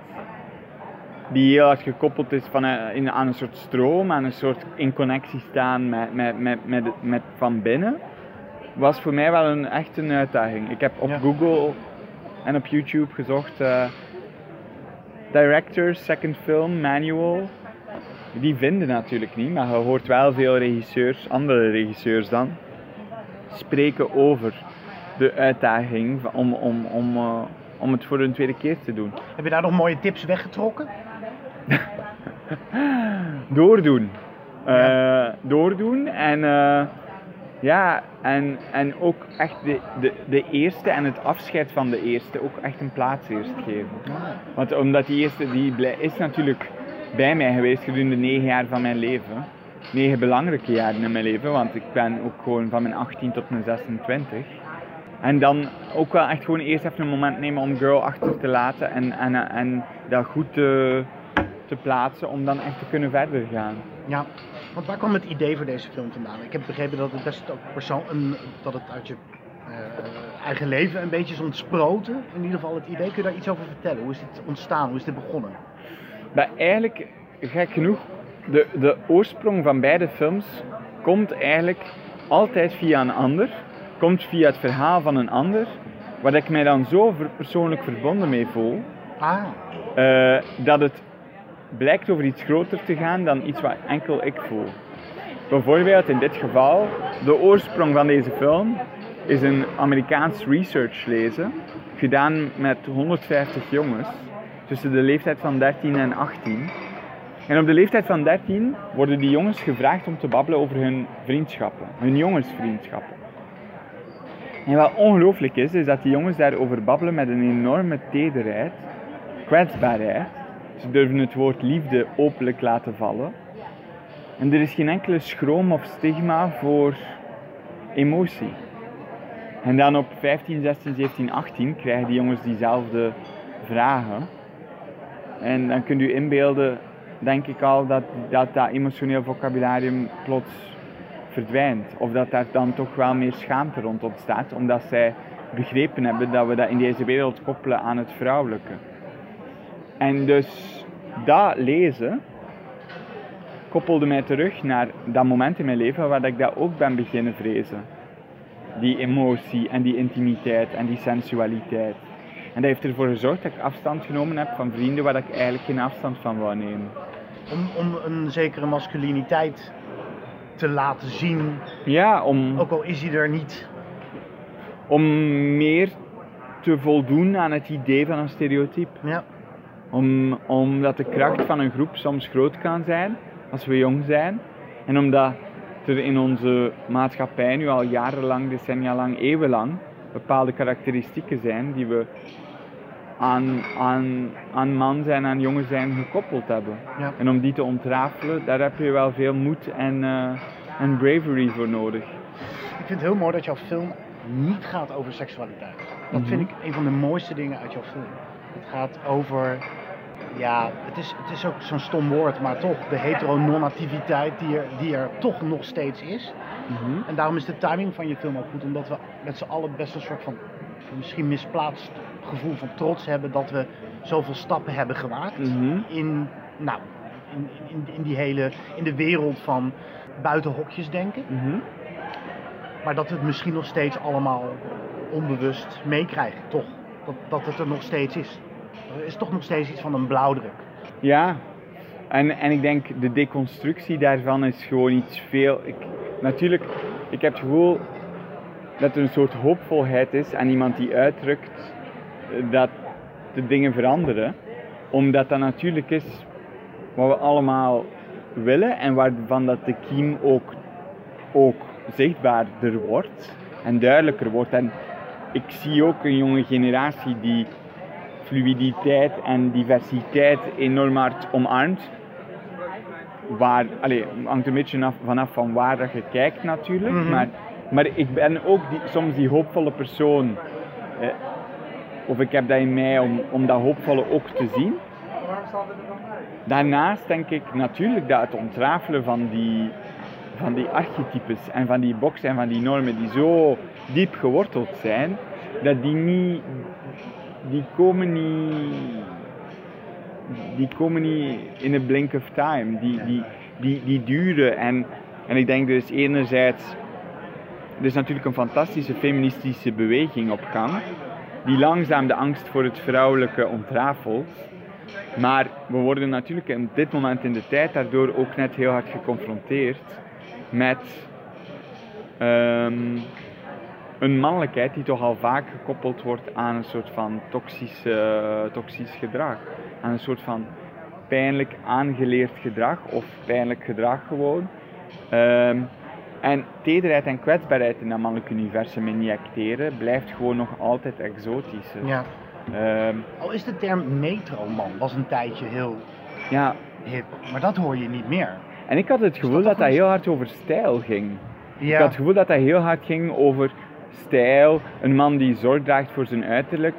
die heel hard gekoppeld is van, uh, in, aan een soort stroom, aan een soort in connectie staan met, met, met, met, met van binnen, was voor mij wel een, echt een uitdaging. Ik heb op Google en op YouTube gezocht uh, Directors Second Film Manual. Die vinden natuurlijk niet, maar je hoort wel veel regisseurs, andere regisseurs dan, spreken over de uitdaging om, om, om, uh, om het voor een tweede keer te doen. Heb je daar nog mooie tips weggetrokken? doordoen. Uh, doordoen en uh, ja, en, en ook echt de, de, de eerste en het afscheid van de eerste ook echt een plaats eerst geven. Want omdat die eerste, die is natuurlijk bij mij geweest gedurende negen jaar van mijn leven. Negen belangrijke jaren in mijn leven, want ik ben ook gewoon van mijn 18 tot mijn 26. En dan ook wel echt gewoon eerst even een moment nemen om Girl achter te laten en, en, en dat goed te, te plaatsen om dan echt te kunnen verder gaan. Ja, want waar kwam het idee voor deze film vandaan? Ik heb begrepen dat het best ook persoon, een, dat het uit je uh, eigen leven een beetje is ontsproten. In ieder geval het idee. Kun je daar iets over vertellen? Hoe is dit ontstaan? Hoe is dit begonnen? Maar eigenlijk, gek genoeg, de, de oorsprong van beide films komt eigenlijk altijd via een ander. Komt via het verhaal van een ander. Waar ik mij dan zo persoonlijk verbonden mee voel. Ah. Uh, dat het blijkt over iets groter te gaan dan iets wat enkel ik voel. Bijvoorbeeld in dit geval, de oorsprong van deze film is een Amerikaans research lezen, gedaan met 150 jongens tussen de leeftijd van 13 en 18. En op de leeftijd van 13 worden die jongens gevraagd om te babbelen over hun vriendschappen, hun jongensvriendschappen. En wat ongelooflijk is, is dat die jongens daarover babbelen met een enorme tederheid, kwetsbaarheid ze durven het woord liefde openlijk laten vallen. En er is geen enkele schroom of stigma voor emotie. En dan op 15, 16, 17, 18 krijgen die jongens diezelfde vragen. En dan kunt u inbeelden, denk ik al, dat dat, dat emotioneel vocabularium plots verdwijnt. Of dat daar dan toch wel meer schaamte rond ontstaat, omdat zij begrepen hebben dat we dat in deze wereld koppelen aan het vrouwelijke. En dus dat lezen koppelde mij terug naar dat moment in mijn leven waar ik dat ook ben beginnen vrezen. Die emotie en die intimiteit en die sensualiteit. En dat heeft ervoor gezorgd dat ik afstand genomen heb van vrienden waar ik eigenlijk geen afstand van wou nemen. Om, om een zekere masculiniteit te laten zien. Ja, om... Ook al is hij er niet. Om meer te voldoen aan het idee van een stereotype. Ja. Om, omdat de kracht van een groep soms groot kan zijn als we jong zijn. En omdat er in onze maatschappij nu al jarenlang, decennia lang, eeuwenlang bepaalde karakteristieken zijn die we aan, aan, aan man zijn, aan jongen zijn gekoppeld hebben. Ja. En om die te ontrafelen, daar heb je wel veel moed en, uh, en bravery voor nodig. Ik vind het heel mooi dat jouw film niet gaat over seksualiteit. Dat vind ik een van de mooiste dingen uit jouw film. Het gaat over, ja, het is, het is ook zo'n stom woord, maar toch de heteronormativiteit die er, die er toch nog steeds is. Mhm. En daarom is de timing van je film ook goed, omdat we met z'n allen best een soort van misschien misplaatst gevoel van trots hebben dat we zoveel stappen hebben gemaakt Mhm. in, nou, in, in, in die hele, in de wereld van buiten hokjes denken. Mhm. Maar dat we het misschien nog steeds allemaal onbewust meekrijgen, toch? Dat, dat het er nog steeds is. Er is toch nog steeds iets van een blauwdruk. Ja, en, en ik denk de deconstructie daarvan is gewoon iets veel. Ik, natuurlijk, ik heb het gevoel, dat er een soort hoopvolheid is en iemand die uitdrukt eh, dat de dingen veranderen. Omdat dat natuurlijk is wat we allemaal willen en waarvan dat de kiem ook, ook zichtbaarder wordt en duidelijker wordt. En ik zie ook een jonge generatie die fluiditeit en diversiteit enorm hard omarmt. Waar, allez, hangt een beetje af, vanaf van waar dat je kijkt natuurlijk. Mhm. maar, maar ik ben ook die, soms die hoopvolle persoon. Eh, of ik heb dat in mij om, om dat hoopvolle ook te zien. Daarnaast denk ik natuurlijk dat het ontrafelen van die, van die archetypes en van die boxen en van die normen die zo diep geworteld zijn, dat die niet, die komen niet, die komen niet in een blink of time. Die, die, die, die duren en, en ik denk dus enerzijds, er is natuurlijk een fantastische feministische beweging op gang, die langzaam de angst voor het vrouwelijke ontrafelt. Maar we worden natuurlijk op dit moment in de tijd daardoor ook net heel hard geconfronteerd met ehm, een mannelijkheid die toch al vaak gekoppeld wordt aan een soort van toxische, toxisch gedrag. Aan een soort van pijnlijk aangeleerd gedrag of pijnlijk gedrag gewoon. Ehm, en tederheid en kwetsbaarheid in dat mannelijk universum injecteren blijft gewoon nog altijd exotischer. Ja. Ehm, Al is de term metroman was een tijdje heel ja. hip, maar dat hoor je niet meer. En ik had het gevoel dat dat heel hard over stijl ging. Ja. Ik had het gevoel dat dat heel hard ging over stijl, een man die zorg draagt voor zijn uiterlijk.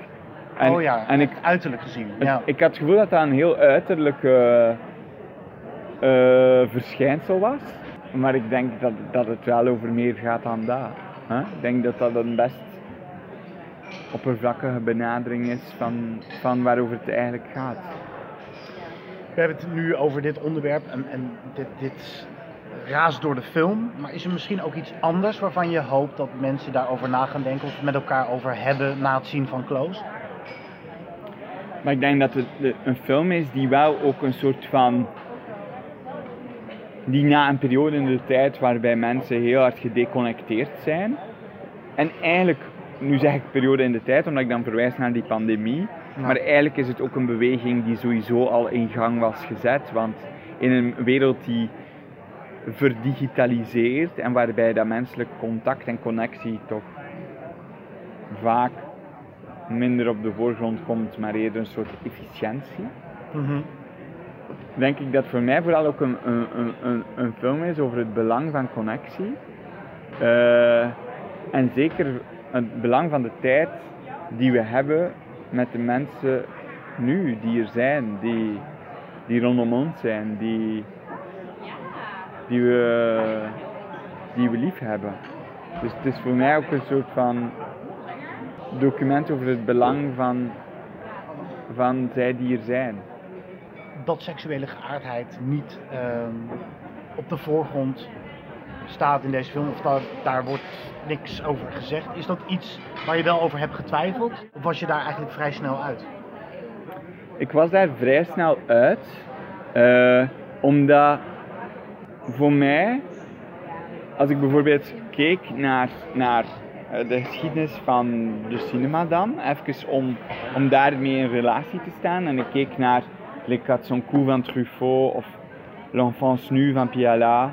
En, oh ja, en ik, uiterlijk gezien. Ja. ik had het gevoel dat dat een heel uiterlijk eh, eh, verschijnsel was. Maar ik denk dat, dat het wel over meer gaat dan dat. Ik denk dat dat een best oppervlakkige benadering is van, van waarover het eigenlijk gaat. We hebben het nu over dit onderwerp en, en dit, dit raast door de film. Maar is er misschien ook iets anders waarvan je hoopt dat mensen daarover na gaan denken of het met elkaar over hebben na het zien van Close? Maar ik denk dat het een film is die wel ook een soort van. die na een periode in de tijd waarbij mensen heel hard gedeconnecteerd zijn. En eigenlijk, nu zeg ik periode in de tijd omdat ik dan verwijs naar die pandemie. Ja. Maar eigenlijk is het ook een beweging die sowieso al in gang was gezet. Want in een wereld die verdigitaliseert en waarbij dat menselijk contact en connectie toch vaak minder op de voorgrond komt, maar eerder een soort efficiëntie. Denk ik dat voor mij vooral ook een, een, een- een, een film is over het belang van connectie. Eh, en zeker het belang van de tijd die we hebben met de mensen nu, die er zijn, die, die rondom ons zijn, die, die, we, die we lief hebben. Dus het is voor mij ook een soort van document over het belang van, van zij die er zijn. Dat seksuele geaardheid niet ehm, op de voorgrond staat in deze film, of daar, daar wordt niks over gezegd. Is dat iets waar je wel over hebt getwijfeld? Of was je daar eigenlijk vrij snel uit? Ik was daar vrij snel uit, eh, omdat voor mij, als ik bijvoorbeeld keek naar, naar eh, de geschiedenis van de cinema dan, even om, om daarmee in relatie te staan, en ik keek naar Les Quatre Cents Coups van Truffaut of L'Enfance Nue van Piala,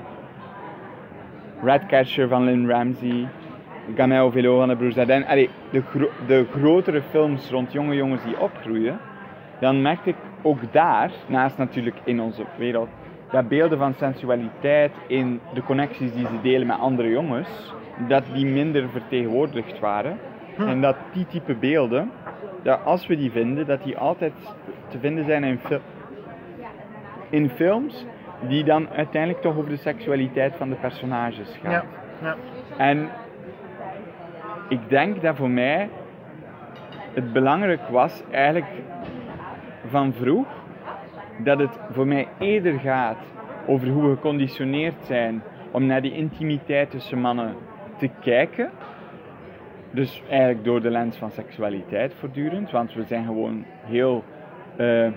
Ratcatcher van Lynn Ramsey, Gamin au vélo van de allee, de, gro- de grotere films rond jonge jongens die opgroeien, dan merkte ik ook daar, naast natuurlijk in onze wereld, dat beelden van sensualiteit in de connecties die ze delen met andere jongens, dat die minder vertegenwoordigd waren. En dat die type beelden, dat als we die vinden, dat die altijd te vinden zijn in, fil- in films die dan uiteindelijk toch over de seksualiteit van de personages gaan. Ja, ja. En ik denk dat voor mij het belangrijk was eigenlijk van vroeg dat het voor mij eerder gaat over hoe we geconditioneerd zijn om naar die intimiteit tussen mannen te kijken. Dus eigenlijk door de lens van seksualiteit voortdurend, want we zijn gewoon heel eh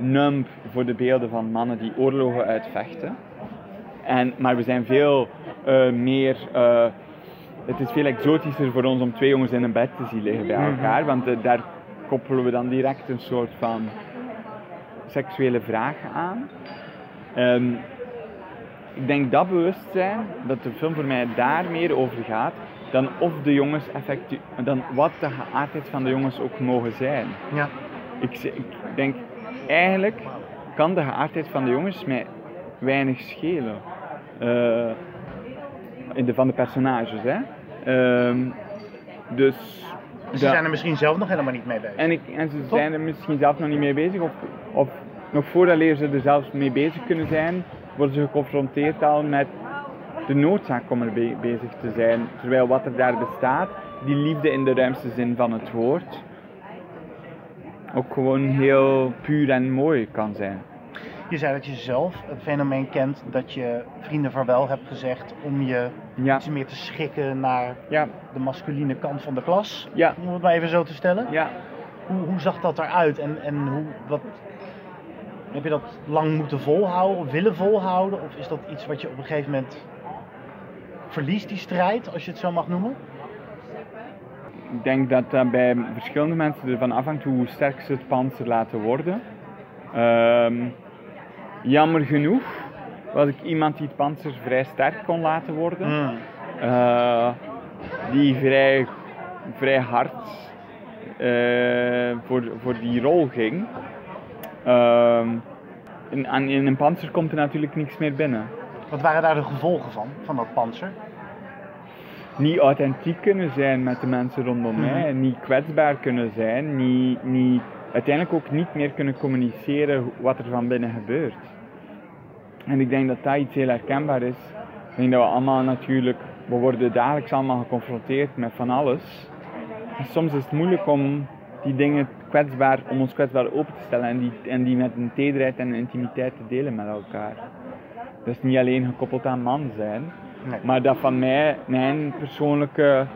numb voor de beelden van mannen die oorlogen uitvechten. En, maar we zijn veel eh, meer eh, het is veel exotischer voor ons om twee jongens in een bed te zien liggen bij Mhm. elkaar, want daar koppelen we dan direct een soort van seksuele vraag aan. Ehm, ik denk dat bewustzijn, dat de film voor mij daar meer over gaat, dan of de jongens effectief, dan wat de geaardheid van de jongens ook mogen zijn. Ja. Ik, ik denk, eigenlijk kan de geaardheid van de jongens mij weinig schelen. Eh, in de, van de personages, hè. Ehm, dus... Dus ze zijn er misschien zelf nog helemaal niet mee bezig. en, ik, en ze zijn er misschien zelf nog niet mee bezig, of, of nog voordat ze er zelfs mee bezig kunnen zijn, worden ze geconfronteerd al met de noodzaak om er be- bezig te zijn. Terwijl wat er daar bestaat, die liefde in de ruimste zin van het woord, ook gewoon heel puur en mooi kan zijn. Je zei dat je zelf het fenomeen kent dat je vrienden vaarwel hebt gezegd om je Ja. iets meer te schikken naar Ja. de masculine kant van de klas. Ja. Om het maar even zo te stellen. Ja. Hoe, hoe zag dat eruit en, en hoe, wat, heb je dat lang moeten volhouden of willen volhouden? Of is dat iets wat je op een gegeven moment verliest, die strijd, als je het zo mag noemen? Ik denk dat dat bij verschillende mensen ervan afhangt hoe sterk ze het panzer laten worden. Ehm, jammer genoeg was ik iemand die het panzer vrij sterk kon laten worden. Mm. Eh, die vrij, vrij hard eh, voor, voor die rol ging. Ehm, in, in een panzer komt er natuurlijk niks meer binnen. Wat waren daar de gevolgen van, van dat panzer? niet authentiek kunnen zijn met de mensen rondom Mhm. mij, niet kwetsbaar kunnen zijn, niet, niet, uiteindelijk ook niet meer kunnen communiceren wat er van binnen gebeurt. En ik denk dat dat iets heel herkenbaar is. Ik denk dat we allemaal natuurlijk, we worden dagelijks allemaal geconfronteerd met van alles. En soms is het moeilijk om die dingen kwetsbaar, om ons kwetsbaar open te stellen en die, en die met een tederheid en een intimiteit te delen met elkaar. Dat is niet alleen gekoppeld aan man zijn, maar dat van mij, mijn persoonlijke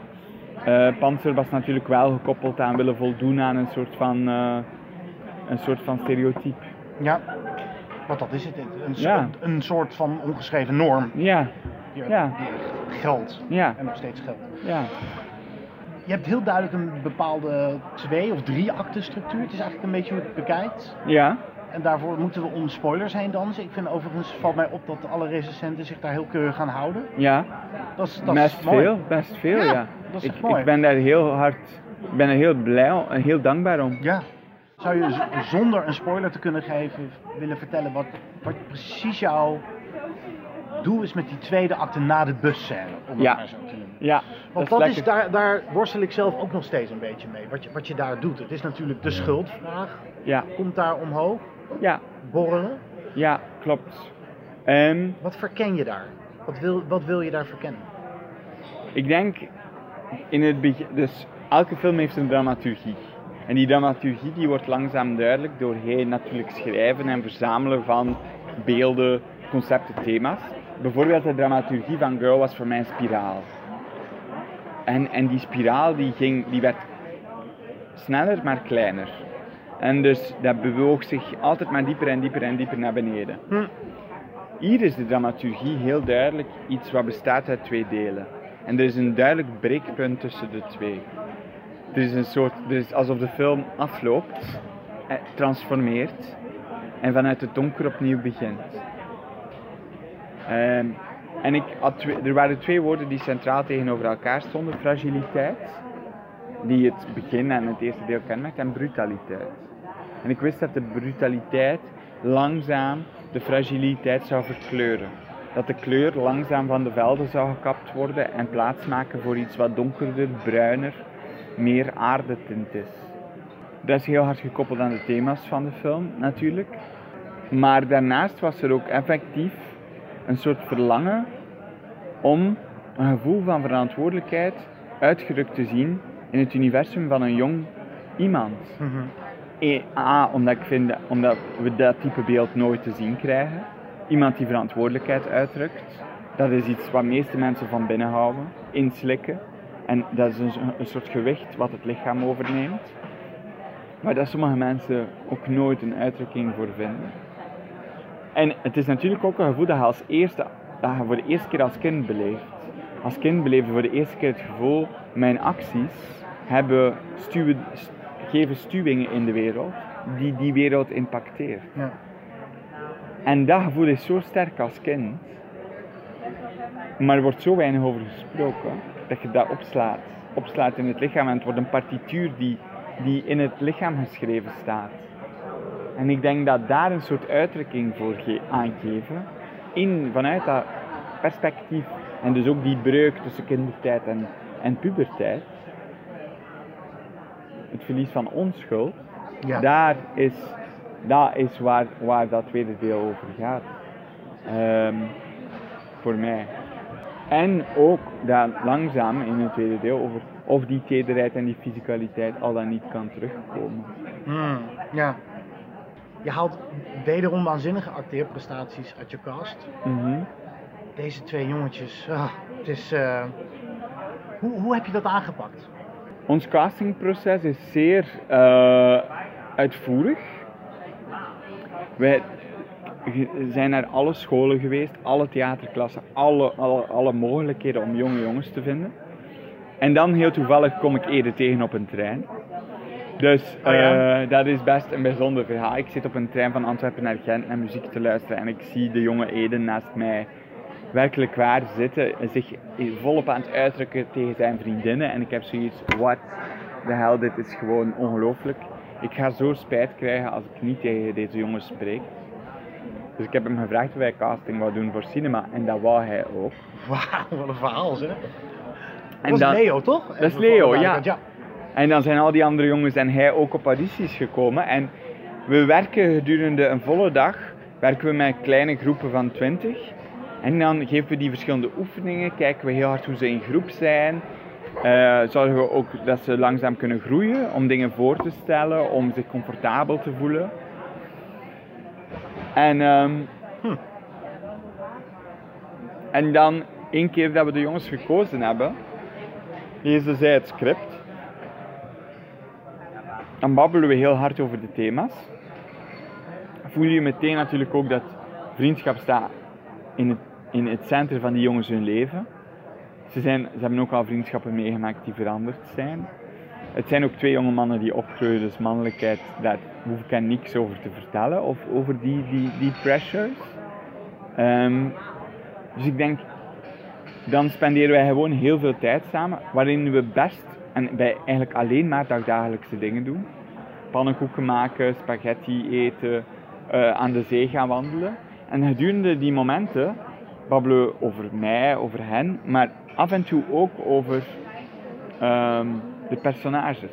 eh panzer was natuurlijk wel gekoppeld aan willen voldoen aan een soort van, eh, een soort van stereotype. Ja, want dat is het. Een, Ja. een soort van ongeschreven norm. Ja, Die, Ja. die geldt. Ja. En nog steeds geldt. ja. Je hebt heel duidelijk een bepaalde twee of drie acten structuur. Het is eigenlijk een beetje hoe je het bekijkt. Ja, En daarvoor moeten we om spoilers heen dansen. Ik vind overigens, valt mij op dat alle recensenten zich daar heel keurig aan houden. ja. Dat is, dat best is mooi. veel, best veel, Ja, ja. dat is ik, mooi. ik ben daar heel hard, ik ben er heel blij om, en heel dankbaar om. Ja. Zou je zonder een spoiler te kunnen geven willen vertellen wat, wat precies jouw doel is met die tweede acte na de busscène? Om het Ja. maar zo te noemen. Ja, Want dat dat is daar, daar worstel ik zelf ook nog steeds een beetje mee. Wat je, wat je daar doet. Het is natuurlijk de schuldvraag. Ja, Komt daar omhoog. Ja, Borrelen. ja, klopt. Ehm, Wat verken je daar? Wat wil, wat wil je daar verkennen? ik denk in het begin, dus elke film heeft een dramaturgie. En die dramaturgie die wordt langzaam duidelijk doorheen natuurlijk schrijven en verzamelen van beelden, concepten, thema's. Bijvoorbeeld de dramaturgie van Girl was voor mij een spiraal. En, en die spiraal die ging, die werd sneller maar kleiner. En dus dat bewoog zich altijd maar dieper en dieper en dieper naar beneden. Hm. Hier is de dramaturgie heel duidelijk iets wat bestaat uit twee delen. En er is een duidelijk breekpunt tussen de twee. Er is een soort, er is alsof de film afloopt, eh, transformeert en vanuit het donker opnieuw begint. Ehm, en ik had twee- er waren twee woorden die centraal tegenover elkaar stonden: fragiliteit, die het begin en het eerste deel kenmerkt, en brutaliteit. En ik wist dat de brutaliteit langzaam de fragiliteit zou verkleuren. Dat de kleur langzaam van de velden zou gekapt worden en plaatsmaken voor iets wat donkerder, bruiner, meer aardetint is. Dat is heel hard gekoppeld aan de thema's van de film natuurlijk. Maar daarnaast was er ook effectief een soort verlangen om een gevoel van verantwoordelijkheid uitgedrukt te zien in het universum van een jong iemand. E- A, omdat ik vind, omdat we dat type beeld nooit te zien krijgen. Iemand die verantwoordelijkheid uitdrukt. Dat is iets wat meeste mensen van binnen houden, inslikken. En dat is een, een soort gewicht wat het lichaam overneemt. Maar dat sommige mensen ook nooit een uitdrukking voor vinden. En het is natuurlijk ook een gevoel dat je, als eerste, dat voor de eerste keer als kind beleeft. als kind beleefde voor de eerste keer het gevoel, mijn acties hebben stuwen, st- geven stuwingen in de wereld die die wereld impacteert. Ja. En dat gevoel is zo sterk als kind, maar er wordt zo weinig over gesproken, dat je dat opslaat, opslaat in het lichaam en het wordt een partituur die, die in het lichaam geschreven staat. En ik denk dat daar een soort uitdrukking voor ge- aangeven, in, vanuit dat perspectief, en dus ook die breuk tussen kindertijd en, en puberteit, het verlies van onschuld, Ja. daar is, dat is waar, waar dat tweede deel over gaat. Ehm, voor mij. En ook dat langzaam in het tweede deel over of die tederheid en die fysicaliteit al dan niet kan terugkomen. Hmm, ja. Je haalt wederom waanzinnige acteerprestaties uit je cast. Mhm. Deze twee jongetjes, ah, het is... eh, hoe, hoe heb je dat aangepakt? Ons castingproces is zeer eh, uitvoerig. Wij zijn naar alle scholen geweest, alle theaterklassen, alle, alle, alle mogelijkheden om jonge jongens te vinden. En dan heel toevallig kom ik Ede tegen op een trein. Dus Oh ja? eh, dat is best een bijzonder verhaal. Ik zit op een trein van Antwerpen naar Gent naar muziek te luisteren en ik zie de jonge Ede naast mij werkelijk waar zitten en zich volop aan het uitdrukken tegen zijn vriendinnen. En ik heb zoiets, what the hell, dit is gewoon ongelooflijk. Ik ga zo spijt krijgen als ik niet tegen deze jongens spreek. Dus ik heb hem gevraagd of hij casting wou doen voor cinema en dat wou hij ook. Wauw, wat een verhaal zeg. En dat dan- is Leo, toch? Dat is Leo, ja. duidelijkheid, En dan zijn al die andere jongens en hij ook op audities gekomen. En we werken gedurende een volle dag, werken we met kleine groepen van 20. En dan geven we die verschillende oefeningen, kijken we heel hard hoe ze in groep zijn. Eh, zorgen we ook dat ze langzaam kunnen groeien, om dingen voor te stellen, om zich comfortabel te voelen. En, ehm, en dan, één keer dat we de jongens gekozen hebben, lezen zij het script. Dan babbelen we heel hard over de thema's. Voel je meteen natuurlijk ook dat vriendschap staat in het, in het centrum van die jongens hun leven. Ze, zijn, ze hebben ook al vriendschappen meegemaakt die veranderd zijn. Het zijn ook twee jonge mannen die opgroeien, dus mannelijkheid, daar hoef ik hen niks over te vertellen, of over die, die, die pressures. Ehm, dus ik denk, dan spenderen wij gewoon heel veel tijd samen, waarin we best en wij eigenlijk alleen maar dagdagelijkse dingen doen. Pannenkoeken maken, spaghetti eten, eh, aan de zee gaan wandelen. En gedurende die momenten babbelen over mij, over hen, maar af en toe ook over ehm, de personages.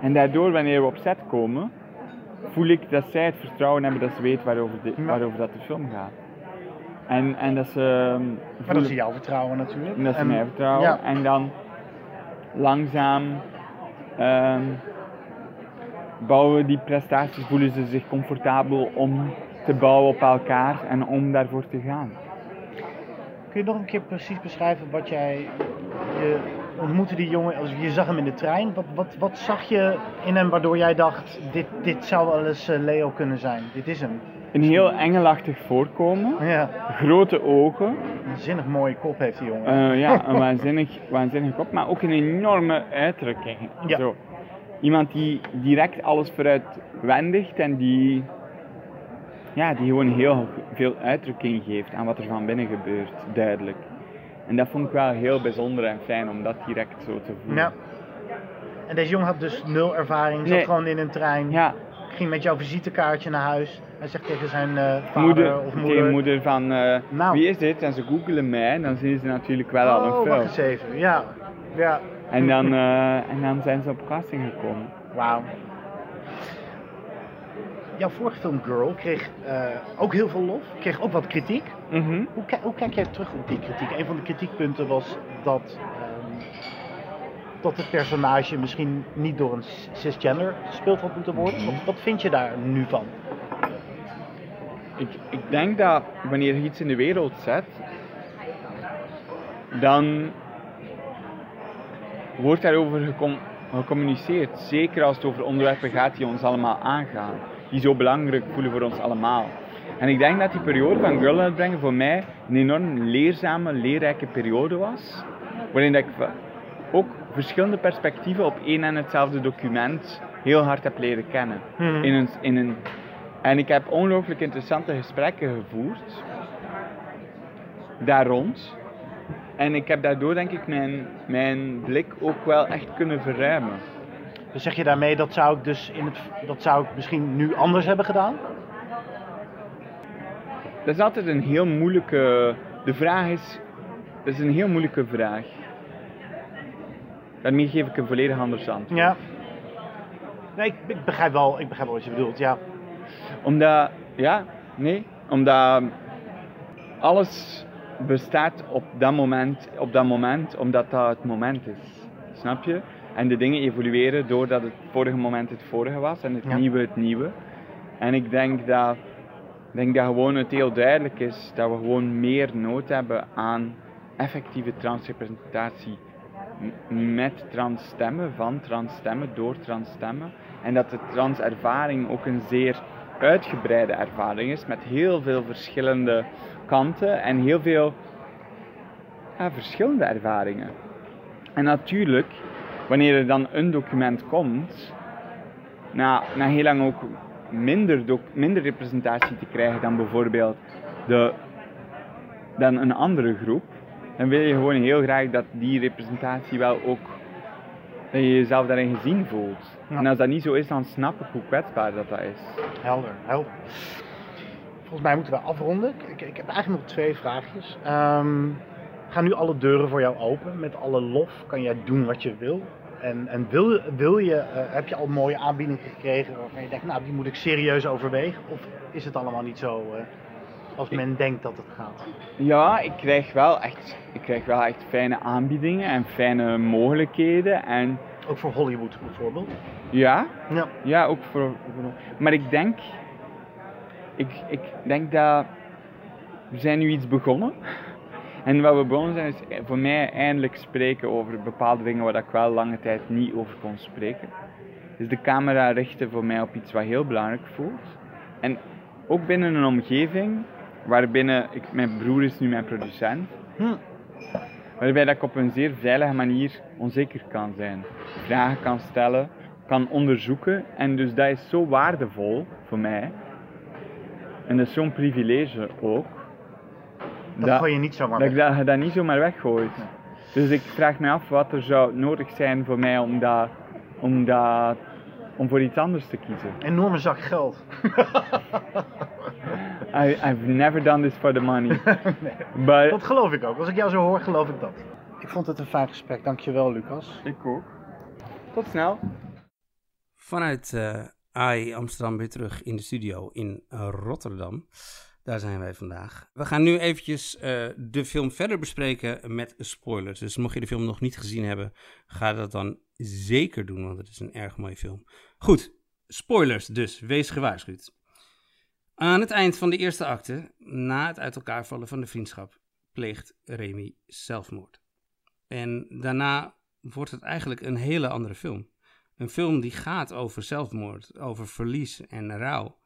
En daardoor, wanneer we op set komen, voel ik dat zij het vertrouwen hebben dat ze weten waarover, de, waarover dat de film gaat. En, en dat ze... ehm, Maar dat ze jou vertrouwen natuurlijk. en dat ze En- mij vertrouwen. Ja. En dan langzaam ehm, bouwen we die prestaties, voelen ze zich comfortabel om te bouwen op elkaar en om daarvoor te gaan. Kun je nog een keer precies beschrijven wat jij... Je ontmoette die jongen, als je zag hem in de trein. Wat, wat, wat zag je in hem waardoor jij dacht, dit, dit zou wel eens eh, Leo kunnen zijn. Dit is hem. Een heel engelachtig voorkomen, Ja. grote ogen, Een zinnig mooie kop heeft die jongen. eh, ja, een waanzinnig, waanzinnige kop, maar ook een enorme uitdrukking. Ja. Zo. Iemand die direct alles vooruit wendigt en die, ja, die gewoon heel veel uitdrukking geeft aan wat er van binnen gebeurt, duidelijk. En dat vond ik wel heel bijzonder en fijn om dat direct zo te voelen. Ja. En deze jongen had dus nul ervaring, zat Nee. gewoon in een trein. Ja. Ging met jouw visitekaartje naar huis. Hij zegt tegen zijn eh, vader moeder, of tegen moeder. moeder van eh, Nou. wie is dit? En ze googelen mij en dan zien ze natuurlijk wel al een oh, film. wacht eens even. Ja. ja. En dan, eh, en dan zijn ze op casting gekomen. Wauw. Jouw vorige film Girl kreeg eh, ook heel veel lof, kreeg ook wat kritiek. Mhm. Hoe, ki- hoe kijk jij terug op die kritiek? Een van de kritiekpunten was dat, ehm, dat het personage misschien niet door een cisgender gespeeld had moeten worden. Wat, wat vind je daar nu van? Ik, ik denk dat wanneer je iets in de wereld zet, dan wordt daarover gecom- gecommuniceerd. Zeker als het over onderwerpen gaat die ons allemaal aangaan. Die zo belangrijk voelen voor ons allemaal. En ik denk dat die periode van Girl uitbrengen voor mij een enorm leerzame, leerrijke periode was. Waarin ik ook verschillende perspectieven op één en hetzelfde document heel hard heb leren kennen. Mhm. In een, in een, en ik heb ongelooflijk interessante gesprekken gevoerd daar rond. En ik heb daardoor denk ik mijn, mijn blik ook wel echt kunnen verruimen. Dus zeg je daarmee dat zou ik dus in het, dat zou ik misschien nu anders hebben gedaan? Dat is altijd een heel moeilijke. De vraag is. Dat is een heel moeilijke vraag. Daarmee geef ik een volledig anders antwoord. Ja. Nee, ik, ik begrijp wel, ik begrijp wel wat je bedoelt, ja. Omdat, ja, nee, omdat alles bestaat op dat moment, op dat moment omdat dat het moment is. Snap je? En de dingen evolueren doordat het vorige moment het vorige was en het Ja. nieuwe het nieuwe. En ik denk dat, denk dat gewoon het heel duidelijk is dat we gewoon meer nood hebben aan effectieve transrepresentatie met transstemmen, van transstemmen, door transstemmen. En dat de transervaring ook een zeer uitgebreide ervaring is met heel veel verschillende kanten en heel veel ja, verschillende ervaringen. En natuurlijk, wanneer er dan een document komt, na, na heel lang ook minder, minder representatie te krijgen dan bijvoorbeeld de, dan een andere groep, dan wil je gewoon heel graag dat die representatie wel ook, dat je jezelf daarin gezien voelt. En als dat niet zo is, dan snap ik hoe kwetsbaar dat, dat is. Helder, helder. Volgens mij moeten we afronden. Ik, ik heb eigenlijk nog twee vraagjes. Ehm, gaan nu alle deuren voor jou open? Met alle lof kan jij doen wat je wil? En, en wil, wil je, eh, heb je al mooie aanbiedingen gekregen waarvan je denkt, nou die moet ik serieus overwegen? Of is het allemaal niet zo eh, als men denkt dat het gaat? Ja, ik krijg wel echt, ik krijg wel echt fijne aanbiedingen en fijne mogelijkheden. En, Ook voor Hollywood bijvoorbeeld? ja, Ja. ja ook voor, voor- Maar ik denk, ik, ik denk dat we zijn nu iets begonnen. En wat we zijn is voor mij eindelijk spreken over bepaalde dingen waar ik wel lange tijd niet over kon spreken. Dus de camera richten voor mij op iets wat heel belangrijk voelt. En ook binnen een omgeving waarbinnen, ik, mijn broer is nu mijn producent, Hm. waarbij dat ik op een zeer veilige manier onzeker kan zijn. Vragen kan stellen, kan onderzoeken. En dus dat is zo waardevol voor mij. En dat is zo'n privilege ook. Dat gooi je niet zomaar dat ik weg. dat, dat niet zomaar weggooit. Dus ik vraag me af wat er zou nodig zijn voor mij om, dat, om, dat, om voor iets anders te kiezen. Enorme zak geld. I, I've never done this for the money. But, Dat geloof ik ook. Als ik jou zo hoor, geloof ik dat. Ik vond het een fijn gesprek. Dankjewel, Lucas. Ik ook. Tot snel. Vanuit eh AI Amsterdam weer terug in de studio in eh, Rotterdam. Daar zijn wij vandaag. We gaan nu eventjes eh, de film verder bespreken met spoilers. Dus mocht je de film nog niet gezien hebben, ga dat dan zeker doen, want het is een erg mooie film. Goed, spoilers dus. Wees gewaarschuwd. Aan het eind van de eerste acte, na het uit elkaar vallen van de vriendschap, pleegt Remy zelfmoord. En daarna wordt het eigenlijk een hele andere film. Een film die gaat over zelfmoord, over verlies en rouw.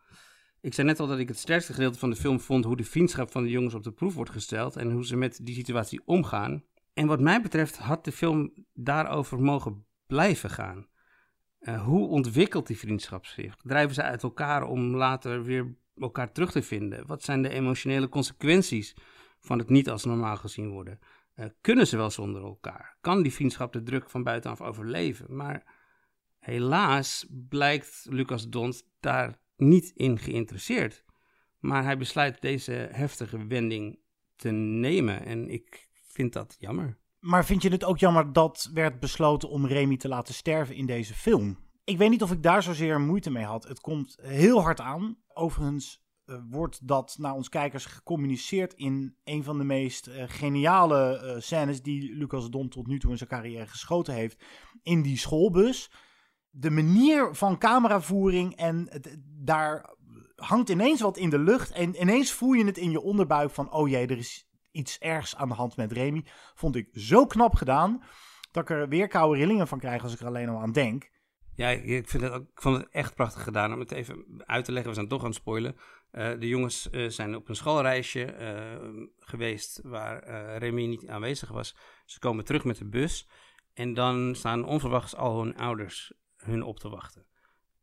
Ik zei net al dat ik het sterkste gedeelte van de film vond hoe de vriendschap van de jongens op de proef wordt gesteld en hoe ze met die situatie omgaan. En wat mij betreft had de film daarover mogen blijven gaan. Eh, hoe ontwikkelt die vriendschap zich? Drijven ze uit elkaar om later weer elkaar terug te vinden? Wat zijn de emotionele consequenties van het niet als normaal gezien worden? Eh, kunnen ze wel zonder elkaar? Kan die vriendschap de druk van buitenaf overleven? Maar helaas blijkt Lucas Dont daar niet in geïnteresseerd. Maar hij besluit deze heftige wending te nemen en ik vind dat jammer. Maar vind je het ook jammer dat werd besloten om Remy te laten sterven in deze film? Ik weet niet of ik daar zozeer moeite mee had. Het komt heel hard aan. Overigens eh, wordt dat naar ons kijkers gecommuniceerd in een van de meest eh, geniale eh, scènes die Lucas Don tot nu toe in zijn carrière geschoten heeft. In die schoolbus. De manier van cameravoering en daar hangt ineens wat in de lucht. En ineens voel je het in je onderbuik van, oh jee, er is iets ergs aan de hand met Remy. Vond ik zo knap gedaan, dat ik er weer koude rillingen van krijg als ik er alleen al aan denk. Ja, ik, vind het ook, vond het echt prachtig gedaan. Om het even uit te leggen, we zijn toch aan het spoilen. Eh, de jongens eh, zijn op een schoolreisje eh, geweest waar Remy niet aanwezig was. Ze komen terug met de bus en dan staan onverwachts al hun ouders hun op te wachten.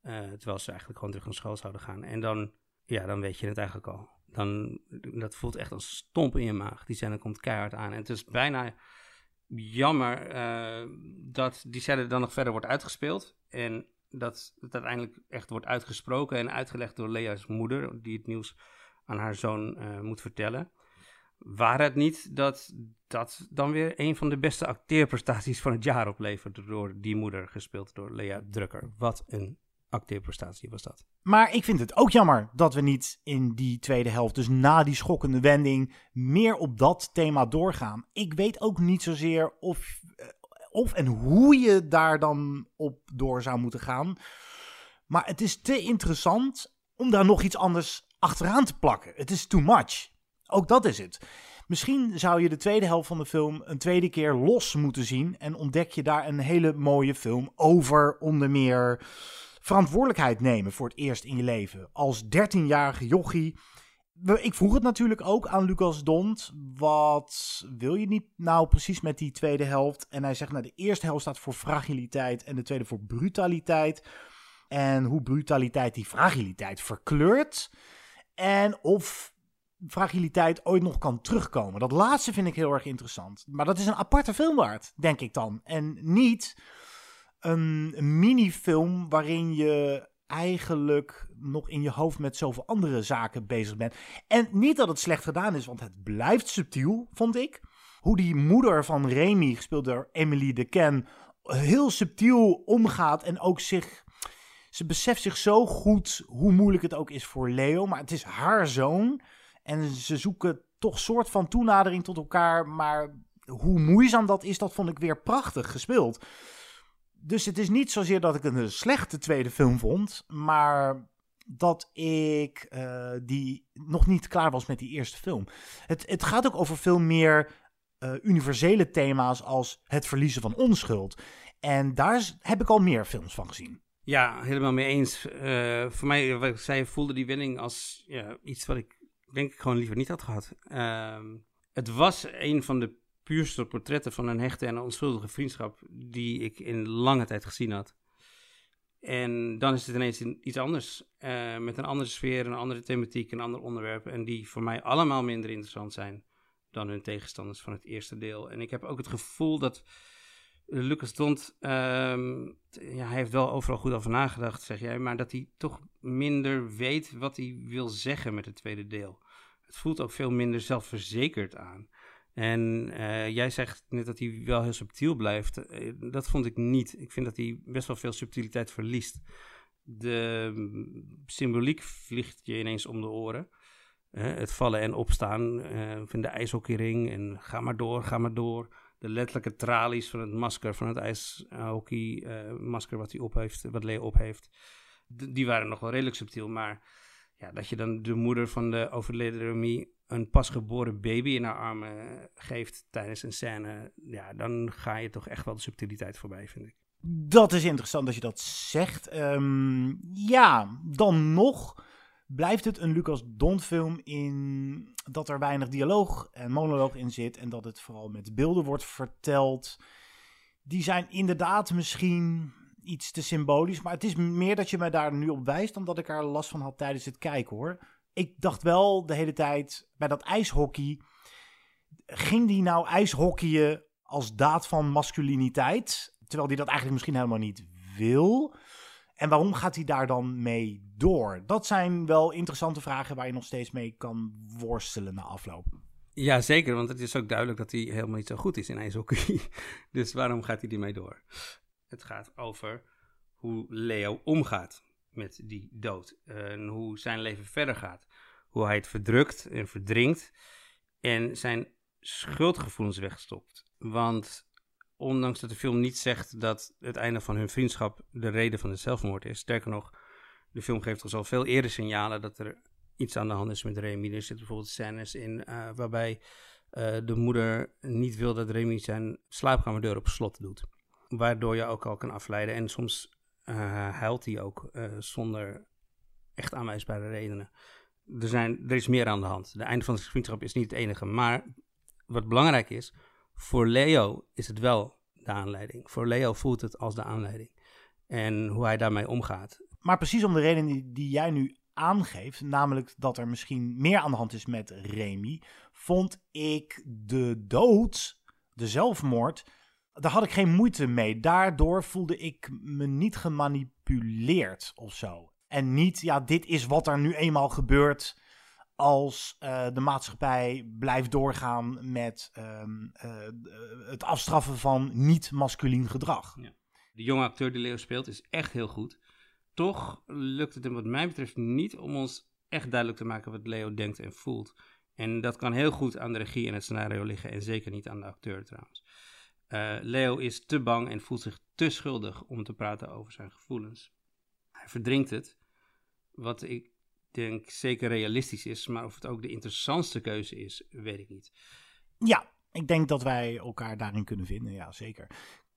Eh, terwijl ze eigenlijk gewoon terug naar school zouden gaan. En dan, ja, dan weet je het eigenlijk al. Dan, dat voelt echt als stomp in je maag. Die scène komt keihard aan. En het is bijna jammer eh, dat die scène dan nog verder wordt uitgespeeld. En dat het uiteindelijk echt wordt uitgesproken en uitgelegd door Lea's moeder, die het nieuws aan haar zoon eh, moet vertellen. Waar het niet dat dat dan weer een van de beste acteerprestaties van het jaar oplevert door die moeder, gespeeld door Lea Drucker. Wat een acteerprestatie was dat. Maar ik vind het ook jammer dat we niet in die tweede helft, dus na die schokkende wending, meer op dat thema doorgaan. Ik weet ook niet zozeer of, eh, of en hoe je daar dan op door zou moeten gaan. Maar het is te interessant om daar nog iets anders achteraan te plakken. Het is too much. Ook dat is het. Misschien zou je de tweede helft van de film een tweede keer los moeten zien. En ontdek je daar een hele mooie film over onder meer verantwoordelijkheid nemen voor het eerst in je leven. Als 13-jarige jochie. Ik vroeg het natuurlijk ook aan Lucas Dont. Wat wil je niet nou precies met die tweede helft? En hij zegt, nou de eerste helft staat voor fragiliteit en de tweede voor brutaliteit. En hoe brutaliteit die fragiliteit verkleurt. En of fragiliteit ooit nog kan terugkomen. Dat laatste vind ik heel erg interessant. Maar dat is een aparte film waard, denk ik dan. En niet een minifilm waarin je eigenlijk nog in je hoofd met zoveel andere zaken bezig bent. En niet dat het slecht gedaan is, want het blijft subtiel, vond ik. Hoe die moeder van Remy, gespeeld door Emily de Ken, heel subtiel omgaat en ook zich... Ze beseft zich zo goed hoe moeilijk het ook is voor Leo, maar het is haar zoon. En ze zoeken toch soort van toenadering tot elkaar, maar hoe moeizaam dat is, dat vond ik weer prachtig gespeeld. Dus het is niet zozeer dat ik een slechte tweede film vond, maar dat ik eh, die nog niet klaar was met die eerste film. Het, het gaat ook over veel meer eh, universele thema's als het verliezen van onschuld. En daar heb ik al meer films van gezien. Ja, helemaal mee eens. Eh, voor mij, wat ik zei, voelde die winning als ja, iets wat ik denk ik gewoon liever niet had gehad. Ehm, het was een van de puurste portretten van een hechte en onschuldige vriendschap die ik in lange tijd gezien had. En dan is het ineens een- iets anders. eh, met een andere sfeer, een andere thematiek, een ander onderwerp. En die voor mij allemaal minder interessant zijn dan hun tegenstanders van het eerste deel. En ik heb ook het gevoel dat Lucas Dont, ehm, ja, hij heeft wel overal goed over nagedacht, zeg jij. Maar dat hij toch minder weet wat hij wil zeggen met het tweede deel. Het voelt ook veel minder zelfverzekerd aan. En eh, jij zegt net dat hij wel heel subtiel blijft. Eh, dat vond ik niet. Ik vind dat hij best wel veel subtiliteit verliest. De mm, symboliek vliegt je ineens om de oren. Eh, het vallen en opstaan eh, van de ijshockeyring en ga maar door, ga maar door. De letterlijke tralies van het masker, van het ijshockey eh, masker wat hij op heeft, wat Leo op heeft. Die waren nog wel redelijk subtiel, maar ja, dat je dan de moeder van de overleden Remy een pasgeboren baby in haar armen geeft tijdens een scène, ja, dan ga je toch echt wel de subtiliteit voorbij, vind ik. Dat is interessant dat je dat zegt. Ehm, ja, dan nog blijft het een Lucas Don film in dat er weinig dialoog en monoloog in zit en dat het vooral met beelden wordt verteld. Die zijn inderdaad misschien iets te symbolisch, maar het is meer dat je me daar nu op wijst dan dat ik er last van had tijdens het kijken hoor. Ik dacht wel de hele tijd bij dat ijshockey, ging die nou ijshockeyen als daad van masculiniteit? Terwijl hij dat eigenlijk misschien helemaal niet wil. En waarom gaat hij daar dan mee door? Dat zijn wel interessante vragen waar je nog steeds mee kan worstelen na afloop. Ja, zeker, want het is ook duidelijk dat hij helemaal niet zo goed is in ijshockey. Dus waarom gaat hij ermee door? Het gaat over hoe Leo omgaat met die dood. En hoe zijn leven verder gaat. Hoe hij het verdrukt en verdringt. En zijn schuldgevoelens wegstopt. Want ondanks dat de film niet zegt dat het einde van hun vriendschap de reden van de zelfmoord is. Sterker nog, de film geeft ons al veel eerder signalen dat er iets aan de hand is met Remy. Er zitten bijvoorbeeld scènes in eh, waarbij eh, de moeder niet wil dat Remy zijn slaapkamerdeur op slot doet. Waardoor je ook al kan afleiden. En soms eh, huilt hij ook zonder echt aanwijsbare redenen. er, zijn, er is meer aan de hand. De einde van de vriendschap is niet het enige. Maar wat belangrijk is, voor Leo is het wel de aanleiding. Voor Leo voelt het als de aanleiding. En hoe hij daarmee omgaat. Maar precies om de reden die, jij nu aangeeft, namelijk dat er misschien meer aan de hand is met Remy, vond ik de dood, de zelfmoord, daar had ik geen moeite mee. Daardoor voelde ik me niet gemanipuleerd of zo. En niet, ja, dit is wat er nu eenmaal gebeurt als uh, de maatschappij blijft doorgaan met um, uh, het afstraffen van niet-masculien gedrag. Ja. De jonge acteur die Leo speelt is echt heel goed. Toch lukt het hem wat mij betreft niet om ons echt duidelijk te maken wat Leo denkt en voelt. En dat kan heel goed aan de regie en het scenario liggen en zeker niet aan de acteur trouwens. Uh, Leo is te bang en voelt zich te schuldig om te praten over zijn gevoelens. Hij verdrinkt het, wat ik denk zeker realistisch is, maar of het ook de interessantste keuze is, weet ik niet. Ja, ik denk dat wij elkaar daarin kunnen vinden, ja zeker.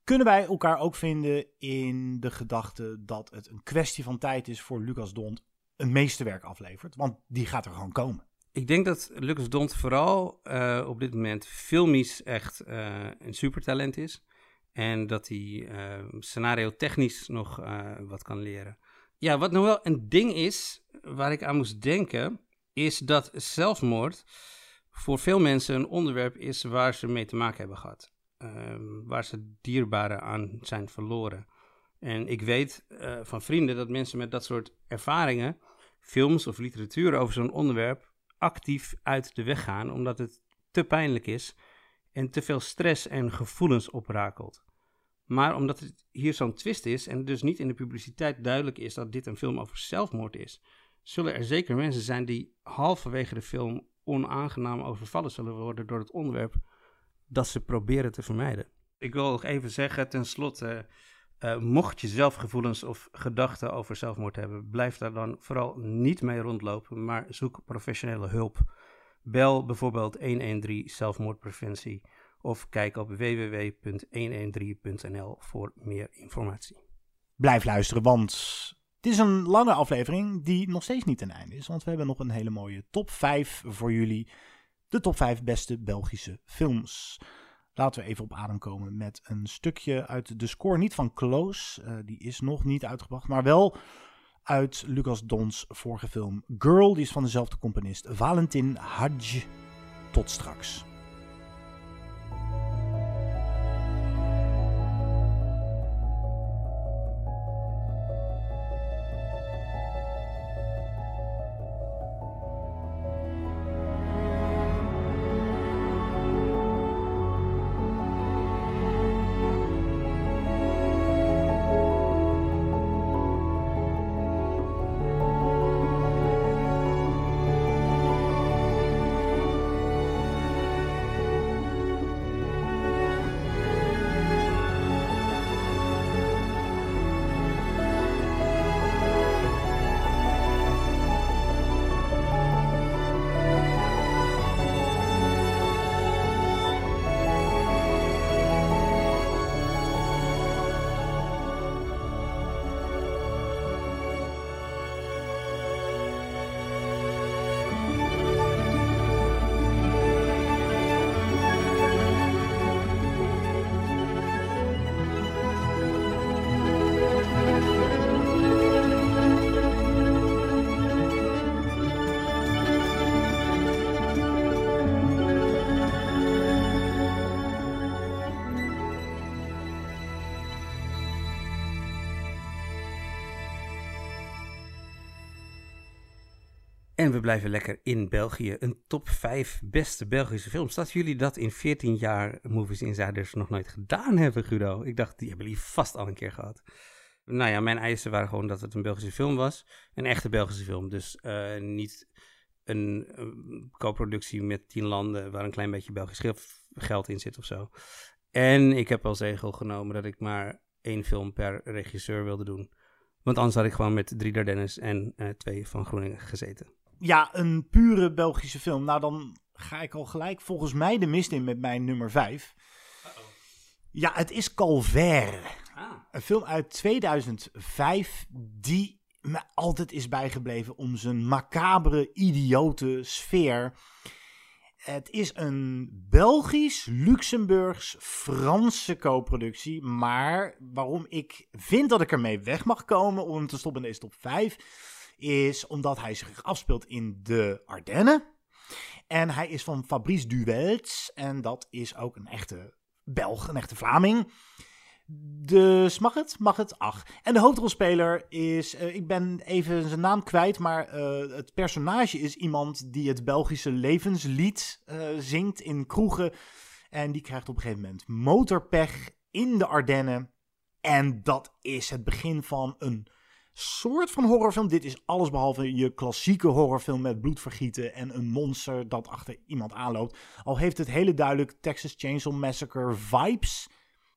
Kunnen wij elkaar ook vinden in de gedachte dat het een kwestie van tijd is voor Lucas Dont een meesterwerk aflevert? Want die gaat er gewoon komen. Ik denk dat Lucas Dont vooral uh, op dit moment filmisch echt uh, een supertalent is. En dat hij uh, scenario technisch nog wat kan leren. Ja, wat nog wel een ding is, waar ik aan moest denken, is dat zelfmoord voor veel mensen een onderwerp is waar ze mee te maken hebben gehad. Um, waar ze dierbaren aan zijn verloren. En ik weet uh, van vrienden dat mensen met dat soort ervaringen, films of literatuur over zo'n onderwerp, actief uit de weg gaan, omdat het te pijnlijk is en te veel stress en gevoelens oprakelt. Maar omdat het hier zo'n twist is en dus niet in de publiciteit duidelijk is dat dit een film over zelfmoord is, zullen er zeker mensen zijn die halverwege de film onaangenaam overvallen zullen worden door het onderwerp dat ze proberen te vermijden. Ik wil nog even zeggen, tenslotte, uh, mocht je zelf gevoelens of gedachten over zelfmoord hebben, blijf daar dan vooral niet mee rondlopen, maar zoek professionele hulp. Bel bijvoorbeeld 113 zelfmoordpreventie of kijk op www.113.nl voor meer informatie. Blijf luisteren, want het is een lange aflevering die nog steeds niet ten einde is. Want we hebben nog een hele mooie top 5 voor jullie. De top 5 beste Belgische films. Laten we even op adem komen met een stukje uit de score. Niet van Close, uh, die is nog niet uitgebracht. Maar wel uit Lucas Dons vorige film Girl. Die is van dezelfde componist Valentin Hadj. Tot straks. En we blijven lekker in België. Een top 5 beste Belgische films. Dat jullie dat in 14 jaar Movies Insiders nog nooit gedaan hebben, Guido. Ik dacht, die hebben jullie vast al een keer gehad. Nou ja, mijn eisen waren gewoon dat het een Belgische film was. Een echte Belgische film. Dus uh, niet een, een co-productie met 10 landen waar een klein beetje Belgisch geld in zit of zo. En ik heb als regel genomen dat ik maar één film per regisseur wilde doen. Want anders had ik gewoon met drie Dardennes en uh, twee van Groeningen gezeten ja, een pure Belgische film. Nou, dan ga ik al gelijk volgens mij de mist in met mijn nummer 5. Ja, het is Calvaire. Ah. Een film uit 2005 die me altijd is bijgebleven om zijn macabere, idiote sfeer. Het is een Belgisch-Luxemburgs-Franse co-productie. Maar waarom ik vind dat ik ermee weg mag komen om te stoppen in deze top 5, is omdat hij zich afspeelt in de Ardennen. En hij is van Fabrice Duwelts. En dat is ook een echte Belg, een echte Vlaming. Dus mag het? Mag het? Ach. En de hoofdrolspeler is, uh, ik ben even zijn naam kwijt, maar uh, het personage is iemand die het Belgische levenslied uh, zingt in kroegen. En die krijgt op een gegeven moment motorpech in de Ardennen. En dat is het begin van een soort van horrorfilm. Dit is alles behalve je klassieke horrorfilm met bloedvergieten en een monster dat achter iemand aanloopt. Al heeft het hele duidelijk Texas Chainsaw Massacre vibes.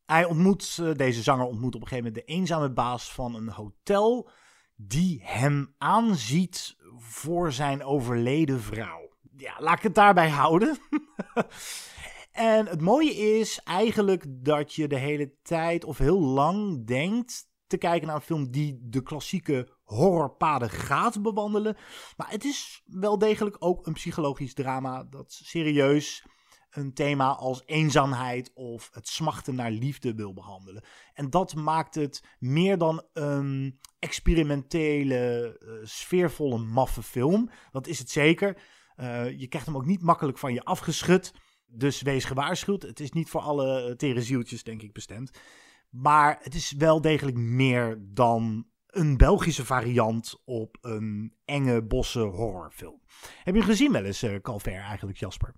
Hij ontmoet, uh, deze zanger ontmoet op een gegeven moment de eenzame baas van een hotel. Die hem aanziet voor zijn overleden vrouw. Ja, laat ik het daarbij houden. en het mooie is eigenlijk dat je de hele tijd of heel lang denkt te kijken naar een film die de klassieke horrorpaden gaat bewandelen. Maar het is wel degelijk ook een psychologisch drama dat serieus een thema als eenzaamheid of het smachten naar liefde wil behandelen. En dat maakt het meer dan een experimentele, uh, sfeervolle, maffe film. Dat is het zeker. Uh, je krijgt hem ook niet makkelijk van je afgeschud. Dus wees gewaarschuwd. Het is niet voor alle tere zieltjes, denk ik, bestemd. Maar het is wel degelijk meer dan een Belgische variant op een enge bosse horrorfilm. Heb je gezien wel eens, uh, Calver, eigenlijk, Jasper?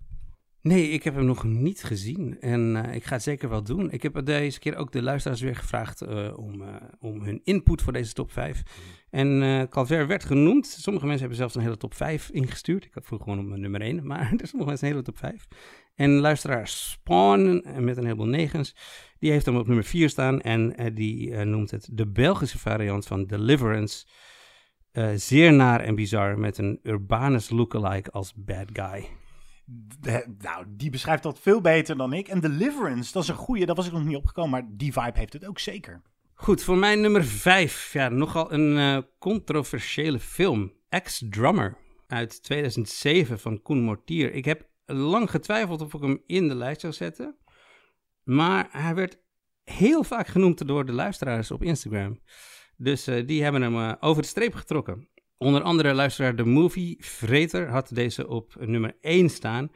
Nee, ik heb hem nog niet gezien en uh, ik ga het zeker wel doen. Ik heb deze keer ook de luisteraars weer gevraagd uh, om, uh, om hun input voor deze top 5. En Calver werd genoemd. Sommige mensen hebben zelfs een hele top 5 ingestuurd. Ik had vroeg gewoon op nummer 1, maar er sommige mensen een hele top 5. En luisteraar Spawn, met een heleboel negens, die heeft hem op nummer 4 staan. En die noemt het de Belgische variant van Deliverance. zeer naar en bizar, met een Urbanus lookalike als bad guy. De, nou, die beschrijft dat veel beter dan ik. En Deliverance, dat is een goeie, daar was ik nog niet opgekomen, maar die vibe heeft het ook zeker. Goed, voor mij nummer 5. Ja, nogal een uh, controversiële film. Ex-Drummer uit 2007 van Koen Mortier. Ik heb lang getwijfeld of ik hem in de lijst zou zetten. Maar hij werd heel vaak genoemd door de luisteraars op Instagram. Dus uh, die hebben hem uh, over de streep getrokken. Onder andere luisteraar de Movie Vreter had deze op nummer 1 staan.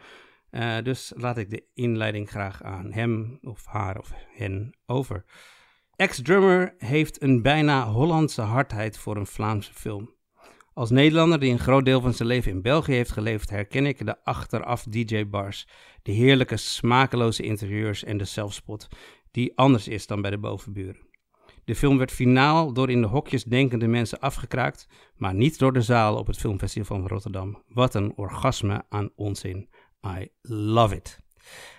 Uh, dus laat ik de inleiding graag aan hem of haar of hen over. Ex-drummer heeft een bijna Hollandse hardheid voor een Vlaamse film. Als Nederlander die een groot deel van zijn leven in België heeft geleefd, herken ik de achteraf DJ-bars, de heerlijke smakeloze interieurs en de zelfspot, die anders is dan bij de bovenburen. De film werd finaal door in de hokjes denkende mensen afgekraakt, maar niet door de zaal op het Filmfestival van Rotterdam. Wat een orgasme aan onzin. I love it.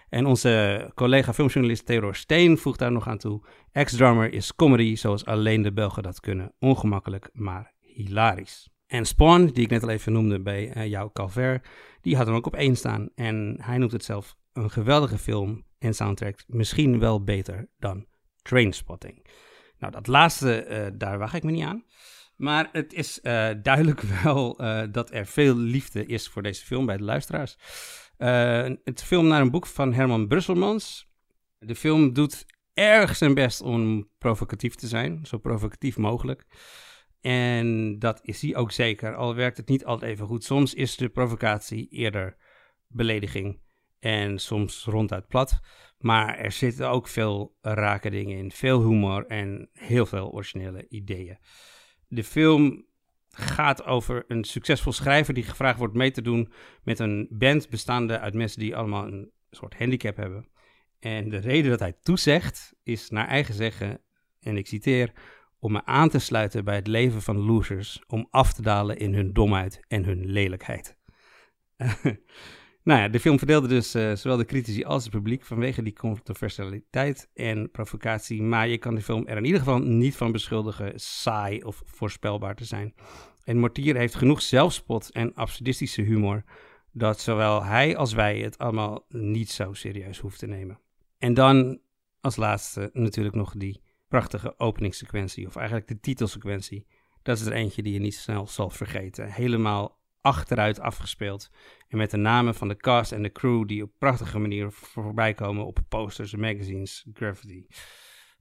En onze collega filmjournalist Theodor Steen voegt daar nog aan toe. Ex-drummer is comedy zoals alleen de Belgen dat kunnen. Ongemakkelijk, maar hilarisch. En Spawn, die ik net al even noemde bij uh, jou, Calver, die had hem ook op één staan. En hij noemt het zelf een geweldige film en soundtrack. Misschien wel beter dan Trainspotting. Nou, dat laatste, uh, daar wacht ik me niet aan. Maar het is uh, duidelijk wel dat er veel liefde is voor deze film bij de luisteraars. het film naar een boek van Herman Brusselmans. De film doet erg zijn best om provocatief te zijn, zo provocatief mogelijk. En dat is hij ook zeker, al werkt het niet altijd even goed. Soms is de provocatie eerder belediging en soms ronduit plat. Maar er zitten ook veel rake dingen in, veel humor en heel veel originele ideeën. De film gaat over een succesvol schrijver die gevraagd wordt mee te doen met een band bestaande uit mensen die allemaal een soort handicap hebben. En de reden dat hij toezegt is naar eigen zeggen, en ik citeer, om me aan te sluiten bij het leven van losers, om af te dalen in hun domheid en hun lelijkheid. Nou ja, de film verdeelde dus uh, zowel de critici als het publiek vanwege die controversialiteit en provocatie. Maar je kan de film er in ieder geval niet van beschuldigen saai of voorspelbaar te zijn. En Mortier heeft genoeg zelfspot en absurdistische humor dat zowel hij als wij het allemaal niet zo serieus hoeven te nemen. En dan als laatste natuurlijk nog die prachtige openingssequentie, of eigenlijk de titelsequentie, Dat is er eentje die je niet snel zal vergeten. Helemaal achteruit afgespeeld. En met de namen van de cast en de crew die op prachtige manier voorbij komen op posters, magazines, graffiti.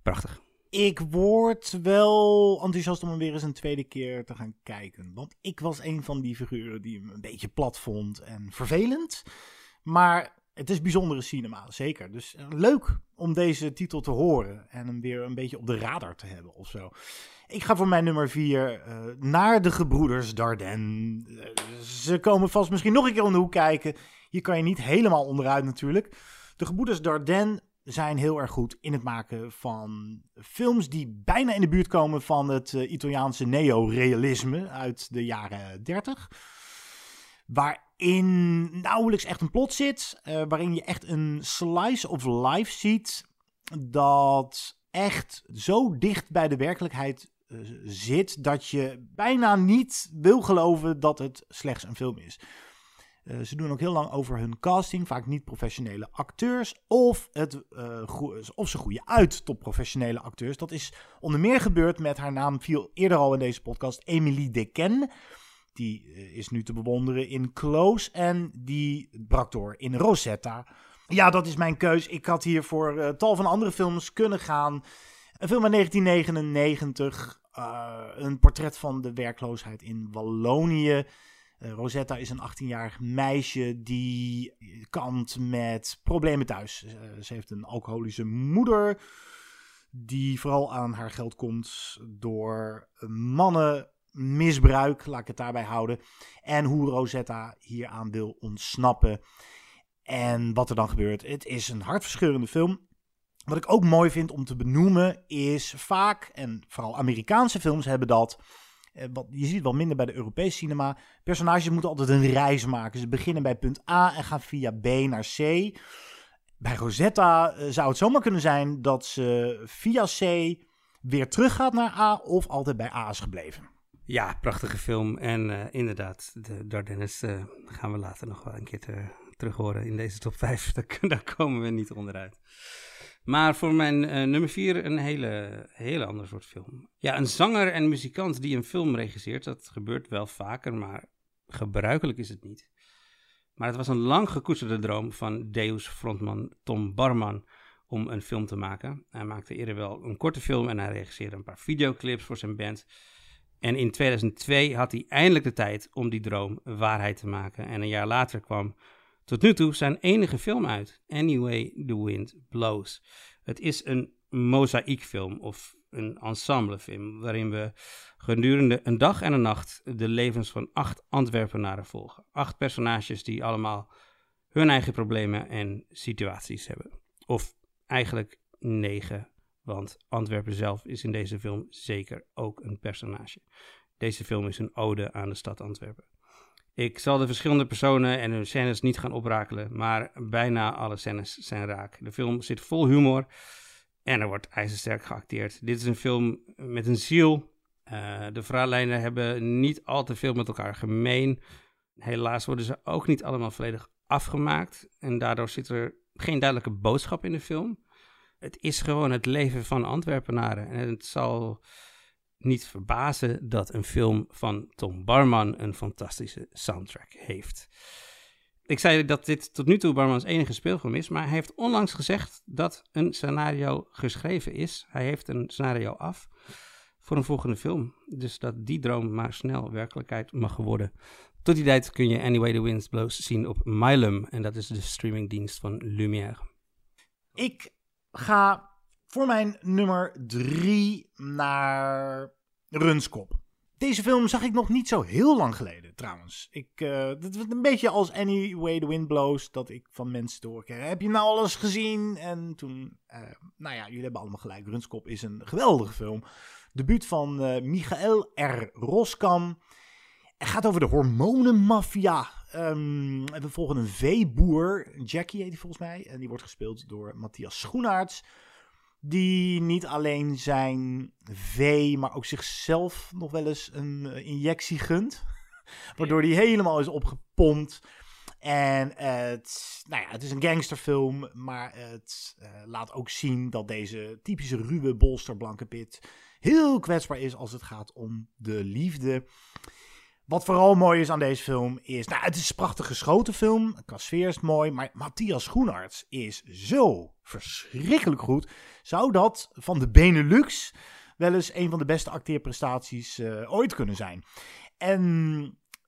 Prachtig. Ik word wel enthousiast om hem weer eens een tweede keer te gaan kijken. Want ik was een van die figuren die hem een beetje plat vond en vervelend. Maar het is bijzondere cinema, zeker. Dus eh, leuk om deze titel te horen en hem weer een beetje op de radar te hebben of zo. Ik ga voor mijn nummer 4 uh, naar de gebroeders Dardenne. Uh, ze komen vast misschien nog een keer om de hoek kijken. Hier kan je niet helemaal onderuit natuurlijk. De gebroeders Dardenne zijn heel erg goed in het maken van films die bijna in de buurt komen van het Italiaanse neorealisme uit de jaren 30. Waarin nauwelijks echt een plot zit, uh, waarin je echt een slice of life ziet dat echt zo dicht bij de werkelijkheid uh, zit dat je bijna niet wil geloven dat het slechts een film is. Uh, ze doen ook heel lang over hun casting, vaak niet professionele acteurs, of, het, of ze groeien uit tot professionele acteurs. Dat is onder meer gebeurd met haar naam, viel eerder al in deze podcast, Emily Deken. Die uh, is nu te bewonderen in Close en die brak door in Rosetta. Ja, dat is mijn keus. Ik had hier voor tal van andere films kunnen gaan. Een film uit 1999, een portret van de werkloosheid in Wallonië. Uh, Rosetta is een 18-jarig meisje die kampt met problemen thuis. Uh, ze heeft een alcoholische moeder die vooral aan haar geld komt door mannenmisbruik, laat ik het daarbij houden. En hoe Rosetta hieraan wil ontsnappen. En wat er dan gebeurt. Het is een hartverscheurende film. Wat ik ook mooi vind om te benoemen is vaak, en vooral Amerikaanse films hebben dat uh, wat, je ziet wel minder bij de Europese cinema. Personages moeten altijd een reis maken. Ze beginnen bij punt A en gaan via B naar C. Bij Rosetta uh, zou het zomaar kunnen zijn dat ze via C weer teruggaat naar A of altijd bij A is gebleven. Ja, prachtige film. En uh, inderdaad, de Dardennes gaan we later nog wel een keer te, terug horen in deze top 5. Daar, komen we niet onderuit. Maar voor mijn uh, nummer 4 een hele, hele ander soort film. Ja, een zanger en muzikant die een film regisseert, dat gebeurt wel vaker, maar gebruikelijk is het niet. Maar het was een lang gekoesterde droom van Deus frontman Tom Barman om een film te maken. Hij maakte eerder wel een korte film en hij regisseerde een paar videoclips voor zijn band. En in 2002 had hij eindelijk de tijd om die droom waarheid te maken. En een jaar later kwam tot nu toe zijn enige film uit, Anyway the Wind Blows. Het is een mozaïekfilm of een ensemblefilm waarin we gedurende een dag en een nacht de levens van acht Antwerpenaren volgen. Acht personages die allemaal hun eigen problemen en situaties hebben. Of eigenlijk negen, want Antwerpen zelf is in deze film zeker ook een personage. Deze film is een ode aan de stad Antwerpen. Ik zal de verschillende personen en hun scènes niet gaan oprakelen, maar bijna alle scènes zijn raak. De film zit vol humor en er wordt ijzersterk geacteerd. Dit is een film met een ziel. Uh, de verhaallijnen hebben niet al te veel met elkaar gemeen. Helaas worden ze ook niet allemaal volledig afgemaakt en daardoor zit er geen duidelijke boodschap in de film. Het is gewoon het leven van Antwerpenaren en het zal niet verbazen dat een film van Tom Barman een fantastische soundtrack heeft. Ik zei dat dit tot nu toe Barmans enige speelfilm is, maar hij heeft onlangs gezegd dat een scenario geschreven is. Hij heeft een scenario af voor een volgende film. Dus dat die droom maar snel werkelijkheid mag worden. Tot die tijd kun je Anyway the Wind Blows zien op Mylum. En dat is de streamingdienst van Lumière. Ik ga voor mijn nummer drie naar Runskop. Deze film zag ik nog niet zo heel lang geleden, trouwens. Ik, uh, dat was een beetje als Anyway the Wind Blows, dat ik van mensen doorkreeg. Heb je nou alles gezien? En toen, uh, nou ja, jullie hebben allemaal gelijk. Runskop is een geweldige film. Debuut van uh, Michael R. Roskam. Het gaat over de hormonenmafia. Um, we volgen een veeboer, Jackie heet hij volgens mij. En die wordt gespeeld door Matthias Schoenaerts die niet alleen zijn vee, maar ook zichzelf nog wel eens een uh, injectie gunt. Waardoor hij helemaal is opgepompt. En het, nou ja, het is een gangsterfilm, maar het uh, laat ook zien dat deze typische ruwe bolsterblanke pit heel kwetsbaar is als het gaat om de liefde. Wat vooral mooi is aan deze film is, nou, het is een prachtig geschoten film. Qua is mooi, maar Matthias Groenarts is zo verschrikkelijk goed. Zou dat van de Benelux wel eens een van de beste acteerprestaties uh, ooit kunnen zijn? En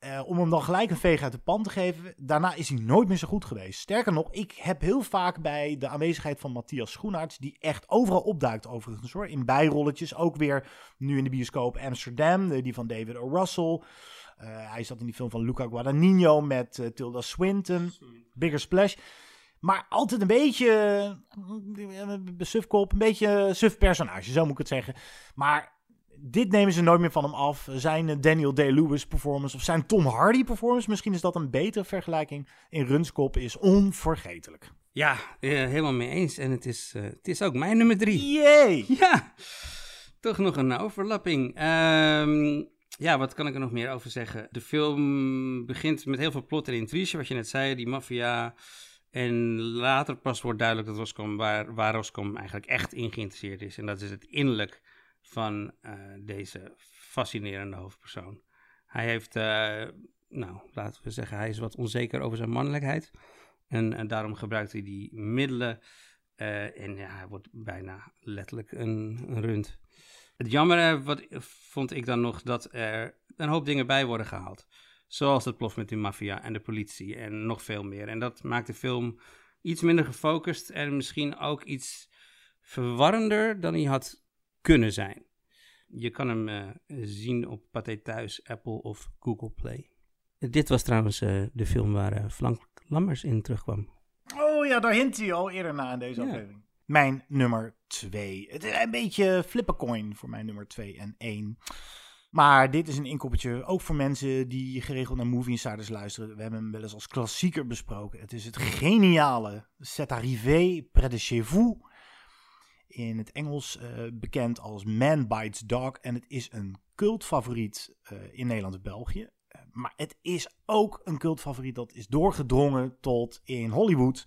uh, om hem dan gelijk een veeg uit de pan te geven, daarna is hij nooit meer zo goed geweest. Sterker nog, ik heb heel vaak bij de aanwezigheid van Matthias Schoenaerts, die echt overal opduikt overigens hoor, in bijrolletjes, ook weer nu in de bioscoop Amsterdam, die van David O. Russell. Uh, hij zat in die film van Luca Guadagnino met uh, Tilda Swinton, Bigger Splash. Maar altijd een beetje sufkop, een beetje suf personage, zo moet ik het zeggen. Maar dit nemen ze nooit meer van hem af. Zijn Daniel Day-Lewis performance of zijn Tom Hardy performance, misschien is dat een betere vergelijking, in Runskop is onvergetelijk. Ja, uh, helemaal mee eens. En het is, uh, het is ook mijn nummer drie. Yay! Ja, toch nog een overlapping. Um, ja, wat kan ik er nog meer over zeggen? De film begint met heel veel plot en intrige, wat je net zei, die maffia. En later pas wordt duidelijk dat Roscom, waar, waar Roscom eigenlijk echt in geïnteresseerd is. En dat is het innerlijk van uh, deze fascinerende hoofdpersoon. Hij heeft, uh, nou, laten we zeggen, hij is wat onzeker over zijn mannelijkheid. En, daarom gebruikt hij die middelen. Uh, en ja, hij wordt bijna letterlijk een, een rund. Het jammer wat, vond ik dan nog dat er een hoop dingen bij worden gehaald. Zoals het plof met de maffia en de politie en nog veel meer. En dat maakt de film iets minder gefocust en misschien ook iets verwarrender dan hij had kunnen zijn. Je kan hem uh, zien op Pathé Thuis, Apple of Google Play. Dit was trouwens uh, de film waar uh, Frank Lammers in terugkwam. Oh ja, daar hint hij al eerder na in deze ja. aflevering. Mijn nummer 2. Het is een beetje flippercoin voor mijn nummer 2 en 1. Maar dit is een inkoppertje ook voor mensen die geregeld naar Movie Insiders luisteren. We hebben hem wel eens als klassieker besproken. Het is het geniale C'est arrivé près de chez vous in het Engels uh, bekend als Man Bites Dog. En het is een cultfavoriet uh, in Nederland en België. Uh, maar het is ook een cultfavoriet dat is doorgedrongen tot in Hollywood.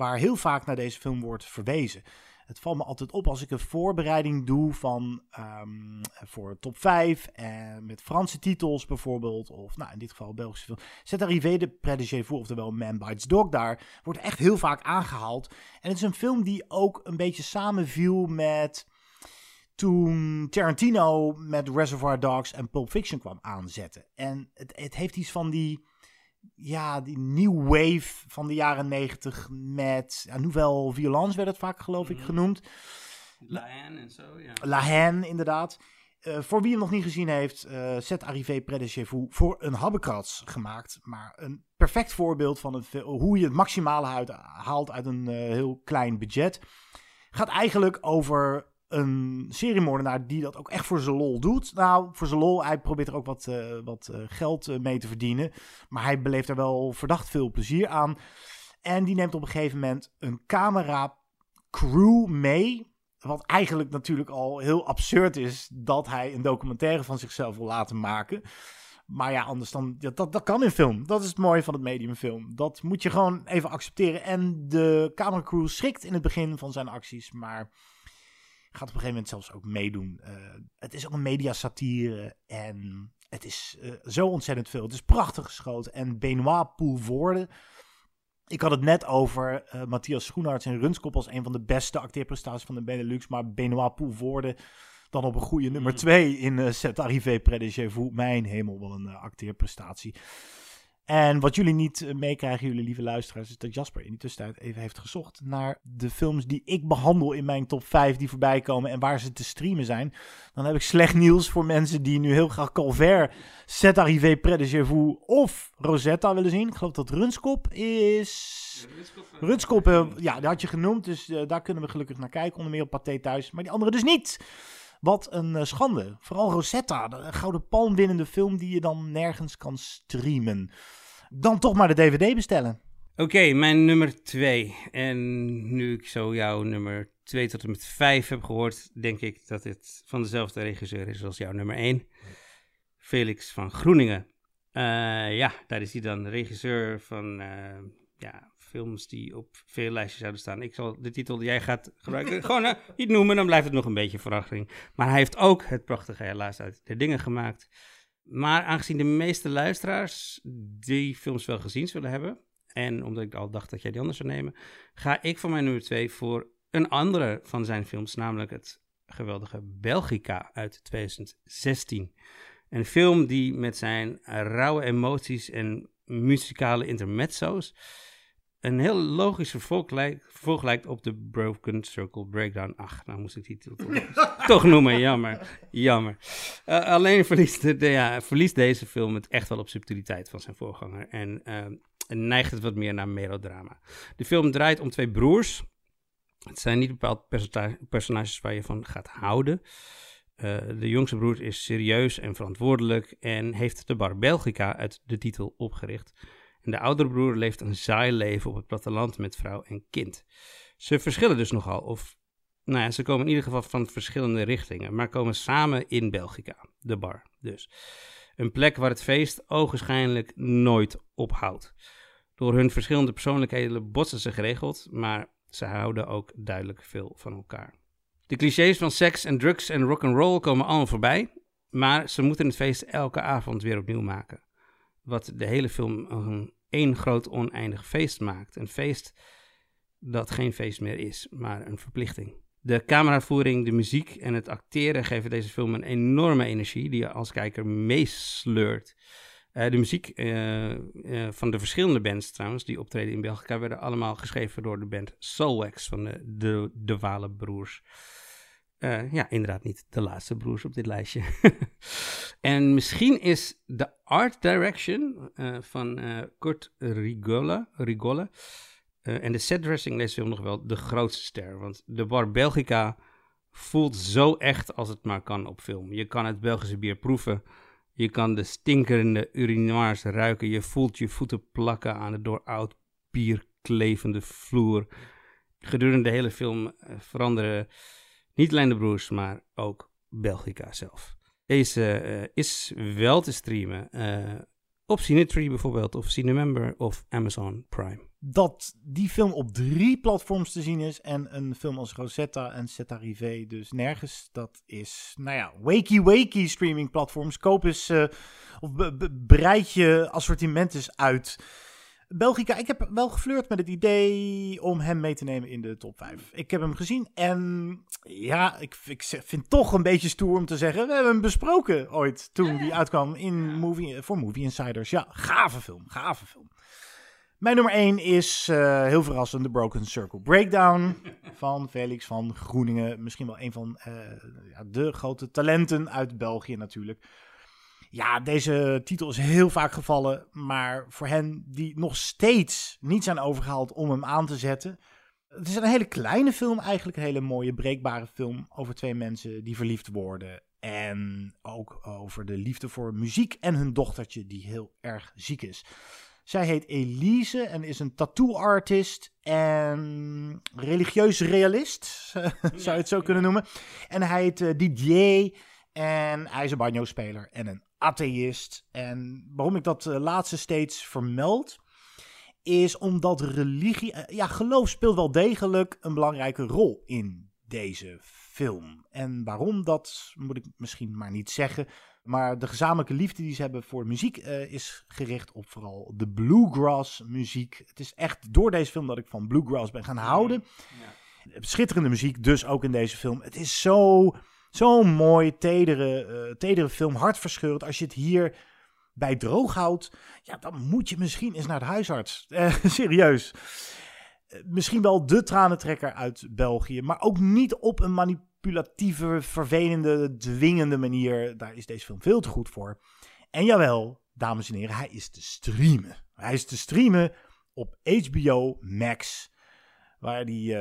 Waar heel vaak naar deze film wordt verwezen. Het valt me altijd op als ik een voorbereiding doe van um, voor top 5. En met Franse titels bijvoorbeeld. Of nou, in dit geval Belgische film. Zet arrivé de Près voor, oftewel Man Bites Dog daar. Wordt echt heel vaak aangehaald. En het is een film die ook een beetje samenviel met toen Tarantino met Reservoir Dogs en Pulp Fiction kwam aanzetten. En het, het heeft iets van die ja, die new wave van de jaren negentig met ja, nouvelle violence werd het vaak geloof ik Mhm. genoemd. La Haine en zo, ja. Inderdaad. Uh, voor wie hem nog niet gezien heeft, uh, Zet Arrivé Près de Chez Vous voor een habbekrats gemaakt. Maar een perfect voorbeeld van het, hoe je het maximale uit, haalt uit een uh, heel klein budget. Gaat eigenlijk over een seriemoordenaar die dat ook echt voor zijn lol doet. Nou, voor zijn lol, hij probeert er ook wat, uh, wat uh, geld uh, mee te verdienen. Maar hij beleeft er wel verdacht veel plezier aan. En die neemt op een gegeven moment een camera crew mee. Wat eigenlijk natuurlijk al heel absurd is dat hij een documentaire van zichzelf wil laten maken. Maar ja, anders dan. Dat, dat, dat kan in film. Dat is het mooie van het medium film. Dat moet je gewoon even accepteren. En de cameracrew schrikt in het begin van zijn acties. Maar gaat op een gegeven moment zelfs ook meedoen. Uh, het is ook een mediasatire en het is uh, zo ontzettend veel. Het is prachtig geschoten en Benoit Poelvoorde. Ik had het net over uh, Matthias Schoenaerts en Runskop als een van de beste acteerprestaties van de Benelux. Maar Benoit Poelvoorde dan op een goede nummer 2 in uh, Set Arrivé Près de. Mijn hemel, wel een uh, acteerprestatie. En wat jullie niet uh, meekrijgen, jullie lieve luisteraars, is dat Jasper in die tussentijd even heeft gezocht naar de films die ik behandel in mijn top 5 die voorbij komen en waar ze te streamen zijn. Dan heb ik slecht nieuws voor mensen die nu heel graag Calvert, Set Arrivé Près de Chez Vous of Rosetta willen zien. Ik geloof dat Runskop is... Runskop, uh, ja, die had je genoemd, dus uh, daar kunnen we gelukkig naar kijken, onder meer op Pathé thuis. Maar die andere dus niet. Wat een schande. Vooral Rosetta, de Gouden Palm winnende film die je dan nergens kan streamen. Dan toch maar de DVD bestellen. Oké, okay, mijn nummer 2. En nu ik zo jouw nummer 2 tot en met 5 heb gehoord, denk ik dat het van dezelfde regisseur is als jouw nummer 1. Felix van Groeningen. Uh, ja, daar is hij dan, regisseur van uh, ja, films die op veel lijstjes zouden staan. Ik zal de titel die jij gaat gebruiken gewoon eh, niet noemen, dan blijft het nog een beetje verrassing. Maar hij heeft ook het prachtige helaas uit de dingen gemaakt. Maar aangezien de meeste luisteraars die films wel gezien zullen hebben, en omdat ik al dacht dat jij die anders zou nemen, ga ik van mijn nummer 2 voor een andere van zijn films, namelijk het geweldige Belgica uit 2016. Een film die met zijn rauwe emoties en muzikale intermezzo's een heel logisch vervolg lijkt, vervolg lijkt op de Broken Circle Breakdown. Ach, nou moest ik die titel toch, toch noemen, jammer. Jammer. Uh, alleen verliest, de, ja, verliest deze film het echt wel op subtiliteit van zijn voorganger en uh, neigt het wat meer naar melodrama. De film draait om twee broers. Het zijn niet bepaald personages waar je van gaat houden. Uh, de jongste broer is serieus en verantwoordelijk en heeft de bar Belgica uit de titel opgericht. En de oudere broer leeft een saai leven op het platteland met vrouw en kind. Ze verschillen dus nogal, of nou ja, ze komen in ieder geval van verschillende richtingen, maar komen samen in Belgica, de bar dus. Een plek waar het feest ogenschijnlijk nooit ophoudt. Door hun verschillende persoonlijkheden botsen ze geregeld, maar ze houden ook duidelijk veel van elkaar. De clichés van seks en drugs en rock'n'roll komen allemaal voorbij, maar ze moeten het feest elke avond weer opnieuw maken. Wat de hele film een één groot oneindig feest maakt. Een feest dat geen feest meer is, maar een verplichting. De cameravoering, de muziek en het acteren geven deze film een enorme energie die je als kijker meesleurt. Uh, de muziek uh, uh, van de verschillende bands trouwens, die optreden in België, werden allemaal geschreven door de band Soulwax van de, de, de Broers. Ja, inderdaad niet de laatste broers op dit lijstje. en misschien is de art direction van Kurt Rigolle, Rigolle en de set dressing deze film nog wel de grootste ster. Want de bar Belgica voelt zo echt als het maar kan op film. Je kan het Belgische bier proeven. Je kan de stinkerende urinoirs ruiken. Je voelt je voeten plakken aan de door oud bier klevende vloer. Gedurende de hele film eh, veranderen niet alleen de broers, maar ook Belgica zelf. Deze uh, is wel te streamen uh, op Cinetree bijvoorbeeld, of Cinemember of Amazon Prime. Dat die film op drie platforms te zien is en een film als Rosetta en Zeta Rivé dus nergens. Dat is, nou ja, wakey wakey streaming platforms. Koop eens, uh, of breid je assortiment eens uit. Belgica, ik heb wel geflirt met het idee om hem mee te nemen in de top 5. Ik heb hem gezien en ja, ik, ik vind het toch een beetje stoer om te zeggen, we hebben hem besproken ooit toen die uitkwam in movie, voor Movie Insiders. Ja, gave film, gave film. Mijn nummer 1 is uh, heel verrassend The Broken Circle Breakdown van Felix van Groeningen. Misschien wel een van uh, ja, de grote talenten uit België natuurlijk. Ja, deze titel is heel vaak gevallen, maar voor hen die nog steeds niet zijn overgehaald om hem aan te zetten. Het is een hele kleine film, eigenlijk een hele mooie, breekbare film over twee mensen die verliefd worden. En ook over de liefde voor muziek en hun dochtertje die heel erg ziek is. Zij heet Elise en is een tattoo-artist en religieus realist, zou je het zo kunnen noemen. En hij heet uh, Didier en hij is een banjo-speler en een atheïst. En waarom ik dat uh, laatste steeds vermeld, is omdat religie, uh, ja, geloof speelt wel degelijk een belangrijke rol in deze film. En waarom, dat moet ik misschien maar niet zeggen. Maar de gezamenlijke liefde die ze hebben voor muziek uh, is gericht op vooral de bluegrass muziek. Het is echt door deze film dat ik van bluegrass ben gaan houden. Ja. Schitterende muziek dus ook in deze film. Het is zo Zo'n mooi, tedere, uh, tedere film, hartverscheurend. Als je het hier bij droog houdt, ja, dan moet je misschien eens naar de huisarts. Uh, serieus. Uh, misschien wel de tranentrekker uit België, maar ook niet op een manipulatieve, vervelende, dwingende manier. Daar is deze film veel te goed voor. En jawel, dames en heren, hij is te streamen. Hij is te streamen op HBO Max waar die uh,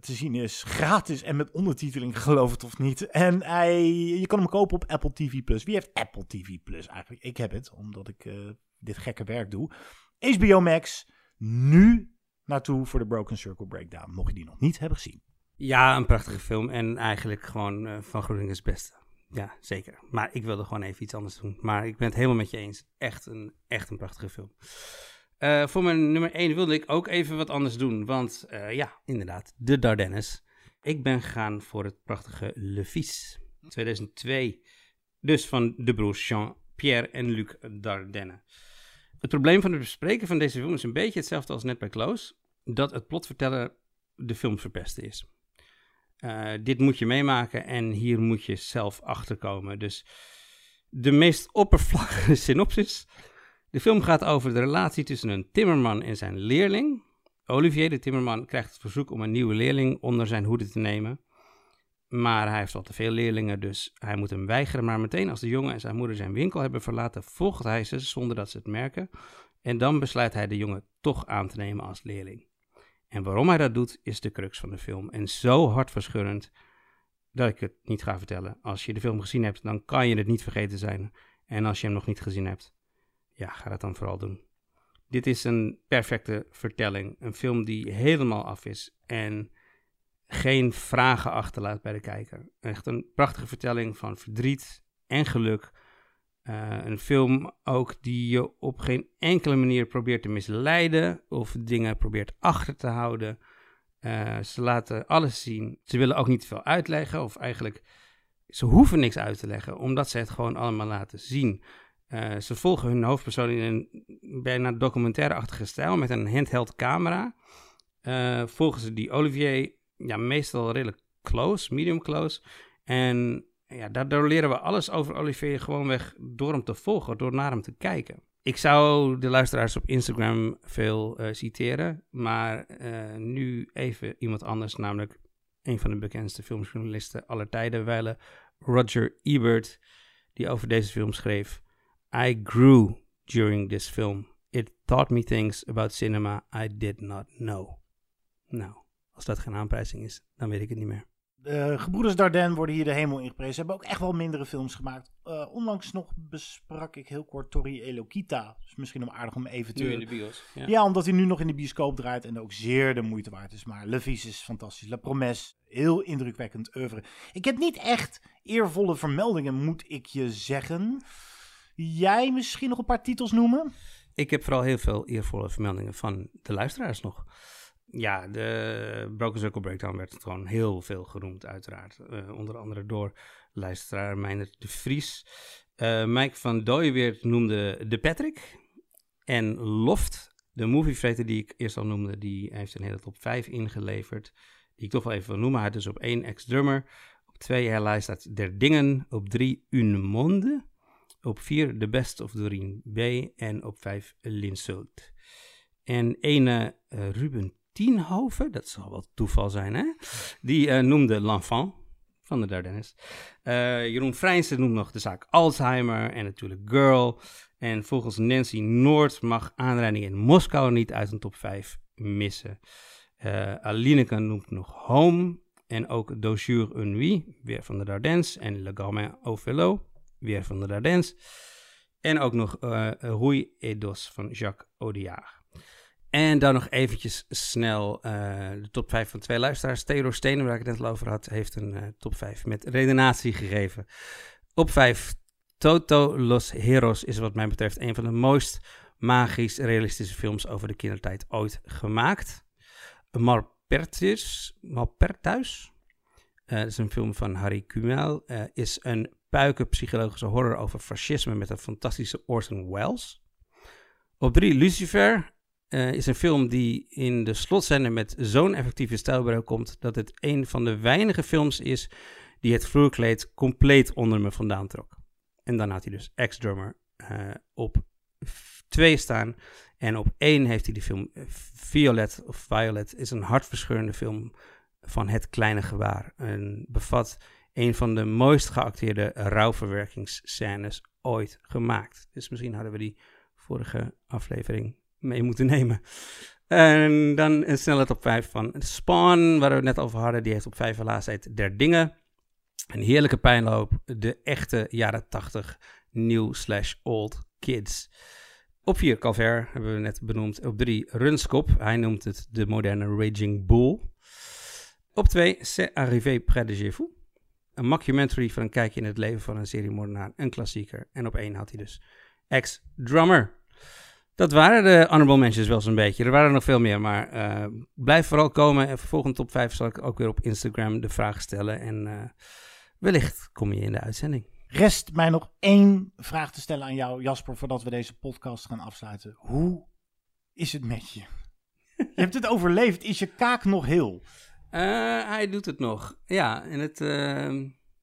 te zien is gratis en met ondertiteling, geloof het of niet. En hij, je kan hem kopen op Apple TV+. Wie heeft Apple TV+, eigenlijk? Ik heb het, omdat ik uh, dit gekke werk doe. HBO Max, nu naartoe voor de Broken Circle Breakdown. Mocht je die nog niet hebben gezien. Ja, een prachtige film en eigenlijk gewoon van Groningens beste. Ja, zeker. Maar ik wilde gewoon even iets anders doen. Maar ik ben het helemaal met je eens. Echt een, echt een prachtige film. Eh, voor mijn nummer 1 wilde ik ook even wat anders doen. Want eh, ja, inderdaad, de Dardennes. Ik ben gegaan voor het prachtige Le Fils. 2002. Dus van de broers Jean-Pierre en Luc Dardenne. Het probleem van het bespreken van deze film is een beetje hetzelfde als net bij Close. Dat het plotvertellen de film verpesten is. Uh, dit moet je meemaken en hier moet je zelf achterkomen. Dus de meest oppervlakkige synopsis. De film gaat over de relatie tussen een timmerman en zijn leerling. Olivier, de timmerman, krijgt het verzoek om een nieuwe leerling onder zijn hoede te nemen. Maar hij heeft al te veel leerlingen, dus hij moet hem weigeren. Maar meteen als de jongen en zijn moeder zijn winkel hebben verlaten, volgt hij ze zonder dat ze het merken. En dan besluit hij de jongen toch aan te nemen als leerling. En waarom hij dat doet, is de crux van de film. En zo hartverscheurend dat ik het niet ga vertellen. Als je de film gezien hebt, dan kan je het niet vergeten zijn. En als je hem nog niet gezien hebt, ja, ga dat dan vooral doen. Dit is een perfecte vertelling. Een film die helemaal af is en geen vragen achterlaat bij de kijker. Echt een prachtige vertelling van verdriet en geluk. Uh, een film ook die je op geen enkele manier probeert te misleiden of dingen probeert achter te houden. Uh, ze laten alles zien. Ze willen ook niet veel uitleggen of eigenlijk ze hoeven niks uit te leggen omdat ze het gewoon allemaal laten zien. Uh, ze volgen hun hoofdpersoon in een bijna documentaire-achtige stijl met een handheld camera. volgen ze die Olivier ja, meestal redelijk close, medium close. En ja, daardoor leren we alles over Olivier gewoonweg door hem te volgen, door naar hem te kijken. Ik zou de luisteraars op Instagram veel uh, citeren, maar nu even iemand anders, namelijk een van de bekendste filmjournalisten aller tijden, Roger Ebert, die over deze film schreef: I grew during this film. It taught me things about cinema I did not know. Nou, als dat geen aanprijzing is, dan weet ik het niet meer. De gebroeders Dardenne worden hier de hemel ingeprezen. Ze hebben ook echt wel mindere films gemaakt. Uh, onlangs nog besprak ik heel kort Tori Elokita. Dus misschien om aardig om even te... Nu in de bios. Ja. ja. omdat hij nu nog in de bioscoop draait en ook zeer de moeite waard is. Maar Le Vis is fantastisch. La Promesse, heel indrukwekkend oeuvre. Ik heb niet echt eervolle vermeldingen, moet ik je zeggen. Jij misschien nog een paar titels noemen? Ik heb vooral heel veel eervolle vermeldingen van de luisteraars nog ja, de Broken Circle Breakdown werd gewoon heel veel genoemd, uiteraard. Uh, onder andere door luisteraar Meijner de Vries. Uh, Mike van Dooyeweert noemde De Patrick. En Loft, de moviefreter die ik eerst al noemde, die heeft een hele top 5 ingeleverd. Die ik toch wel even wil noemen. Hij dus op 1 ex-drummer. Op 2 Herlij staat Der Dingen. Op 3 Un Monde. Op 4 The Best of Doreen B. En op 5 Linsult. En ene uh, Ruben Tienhoven, dat zal wel toeval zijn, hè? Die uh, noemde L'Enfant van de Dardennes. Uh, Jeroen Vrijnsen noemt nog de zaak Alzheimer en natuurlijk Girl. En volgens Nancy Noord mag aanrijding in Moskou niet uit een top 5 missen. Uh, Alineke noemt nog Home en ook Dosure une Nuit, weer van de Dardennes. En Le Gamin au weer van de Dardennes. En ook nog uh, Rouille et Dos van Jacques Audiard. En dan nog eventjes snel uh, de top 5 van twee luisteraars. Theodor Stenen, waar ik het net al over had, heeft een uh, top 5 met redenatie gegeven. Op 5, Toto Los Heroes is wat mij betreft een van de mooist magisch realistische films over de kindertijd ooit gemaakt. Malpertus, Malpertuis, dat is een film van Harry Kumel, is een puikenpsychologische horror over fascisme met een fantastische Orson Welles. Op 3, Lucifer, uh, is een film die in de slotscène met zo'n effectieve stijlbreuk komt dat het een van de weinige films is die het vloerkleed compleet onder me vandaan trok. En dan had hij dus ex-drummer uh, op twee staan. En op één heeft hij de film eh, Violet of Violet is een hartverscheurende film van Het Kleine Gewaar. En bevat een van de mooist geacteerde rouwverwerkingsscènes ooit gemaakt. Dus misschien hadden we die vorige aflevering mee moeten nemen. En dan een snelle top 5 van Spawn, waar we het net over hadden. Die heeft op 5 helaas heet Der Dingen. Een heerlijke pijnloop. De echte jaren 80 new slash old kids. Op 4 Calver, hebben we net benoemd. Op 3 Runskop. Hij noemt het de moderne Raging Bull. Op 2 C'est arrivé près de. Een mockumentary van een kijkje in het leven van een seriemoordenaar. Een klassieker. En op 1 had hij dus ex-drummer. Dat waren de honorable mentions wel zo'n beetje. Er waren nog veel meer, maar uh, blijf vooral komen. En voor volgende top 5 zal ik ook weer op Instagram de vraag stellen. En uh, wellicht kom je in de uitzending. Rest mij nog één vraag te stellen aan jou, Jasper, voordat we deze podcast gaan afsluiten. Hoe is het met je? Je hebt het overleefd. Is je kaak nog heel? Uh, hij doet het nog. Ja, en het,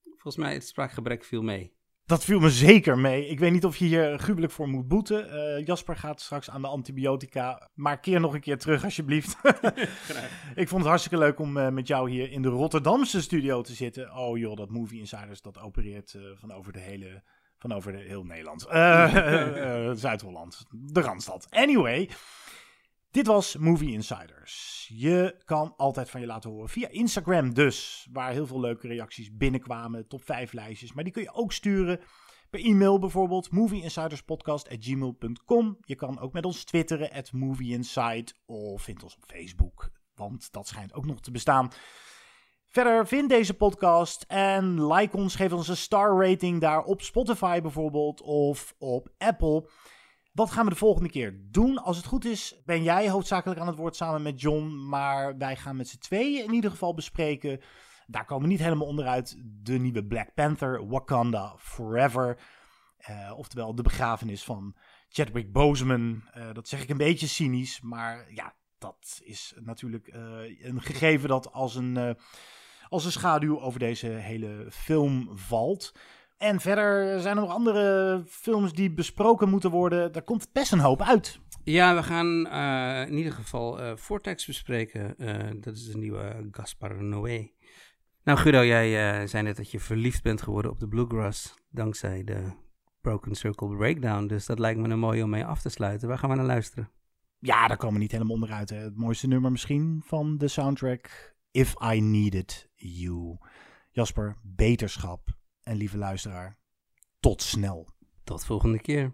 volgens mij het spraakgebrek viel mee. Dat viel me zeker mee. Ik weet niet of je hier gruwelijk voor moet boeten. Uh, Jasper gaat straks aan de antibiotica. Maar keer nog een keer terug, alsjeblieft. ik vond het hartstikke leuk om uh, met jou hier in de Rotterdamse studio te zitten. Oh joh, dat Movie Insiders, dat opereert uh, van over de hele... Van over de, heel Nederland. Zuid-Holland. De Randstad. Anyway. Dit was Movie Insiders. Je kan altijd van je laten horen via Instagram dus, waar heel veel leuke reacties binnenkwamen, top 5 lijstjes. Maar die kun je ook sturen per e-mail bijvoorbeeld, movieinsiderspodcast.gmail.com. Je kan ook met ons twitteren, at movieinside, of vind ons op Facebook, want dat schijnt ook nog te bestaan. Verder vind deze podcast en like ons, geef ons een star rating daar op Spotify bijvoorbeeld, of op Apple. Wat gaan we de volgende keer doen? Als het goed is, ben jij hoofdzakelijk aan het woord samen met John. Maar wij gaan met z'n tweeën in ieder geval bespreken. Daar komen we niet helemaal onderuit. De nieuwe Black Panther, Wakanda Forever. Uh, oftewel de begrafenis van Chadwick Boseman. Uh, dat zeg ik een beetje cynisch. Maar ja, dat is natuurlijk uh, een gegeven dat als een, als een schaduw over deze hele film valt. En verder zijn er nog andere films die besproken moeten worden. Daar komt best een hoop uit. Ja, we gaan uh, in ieder geval uh, Vortex bespreken. Uh, dat is de nieuwe Gaspar Noé. Nou, Guido, jij zei net dat je verliefd bent geworden op de Bluegrass. Dankzij de Broken Circle Breakdown. Dus dat lijkt me een mooi om mee af te sluiten. Waar gaan we naar luisteren? Ja, daar komen we niet helemaal onderuit. Hè. Het mooiste nummer misschien van de soundtrack. If I Needed You. Jasper, beterschap. En lieve luisteraar, tot snel. Tot volgende keer.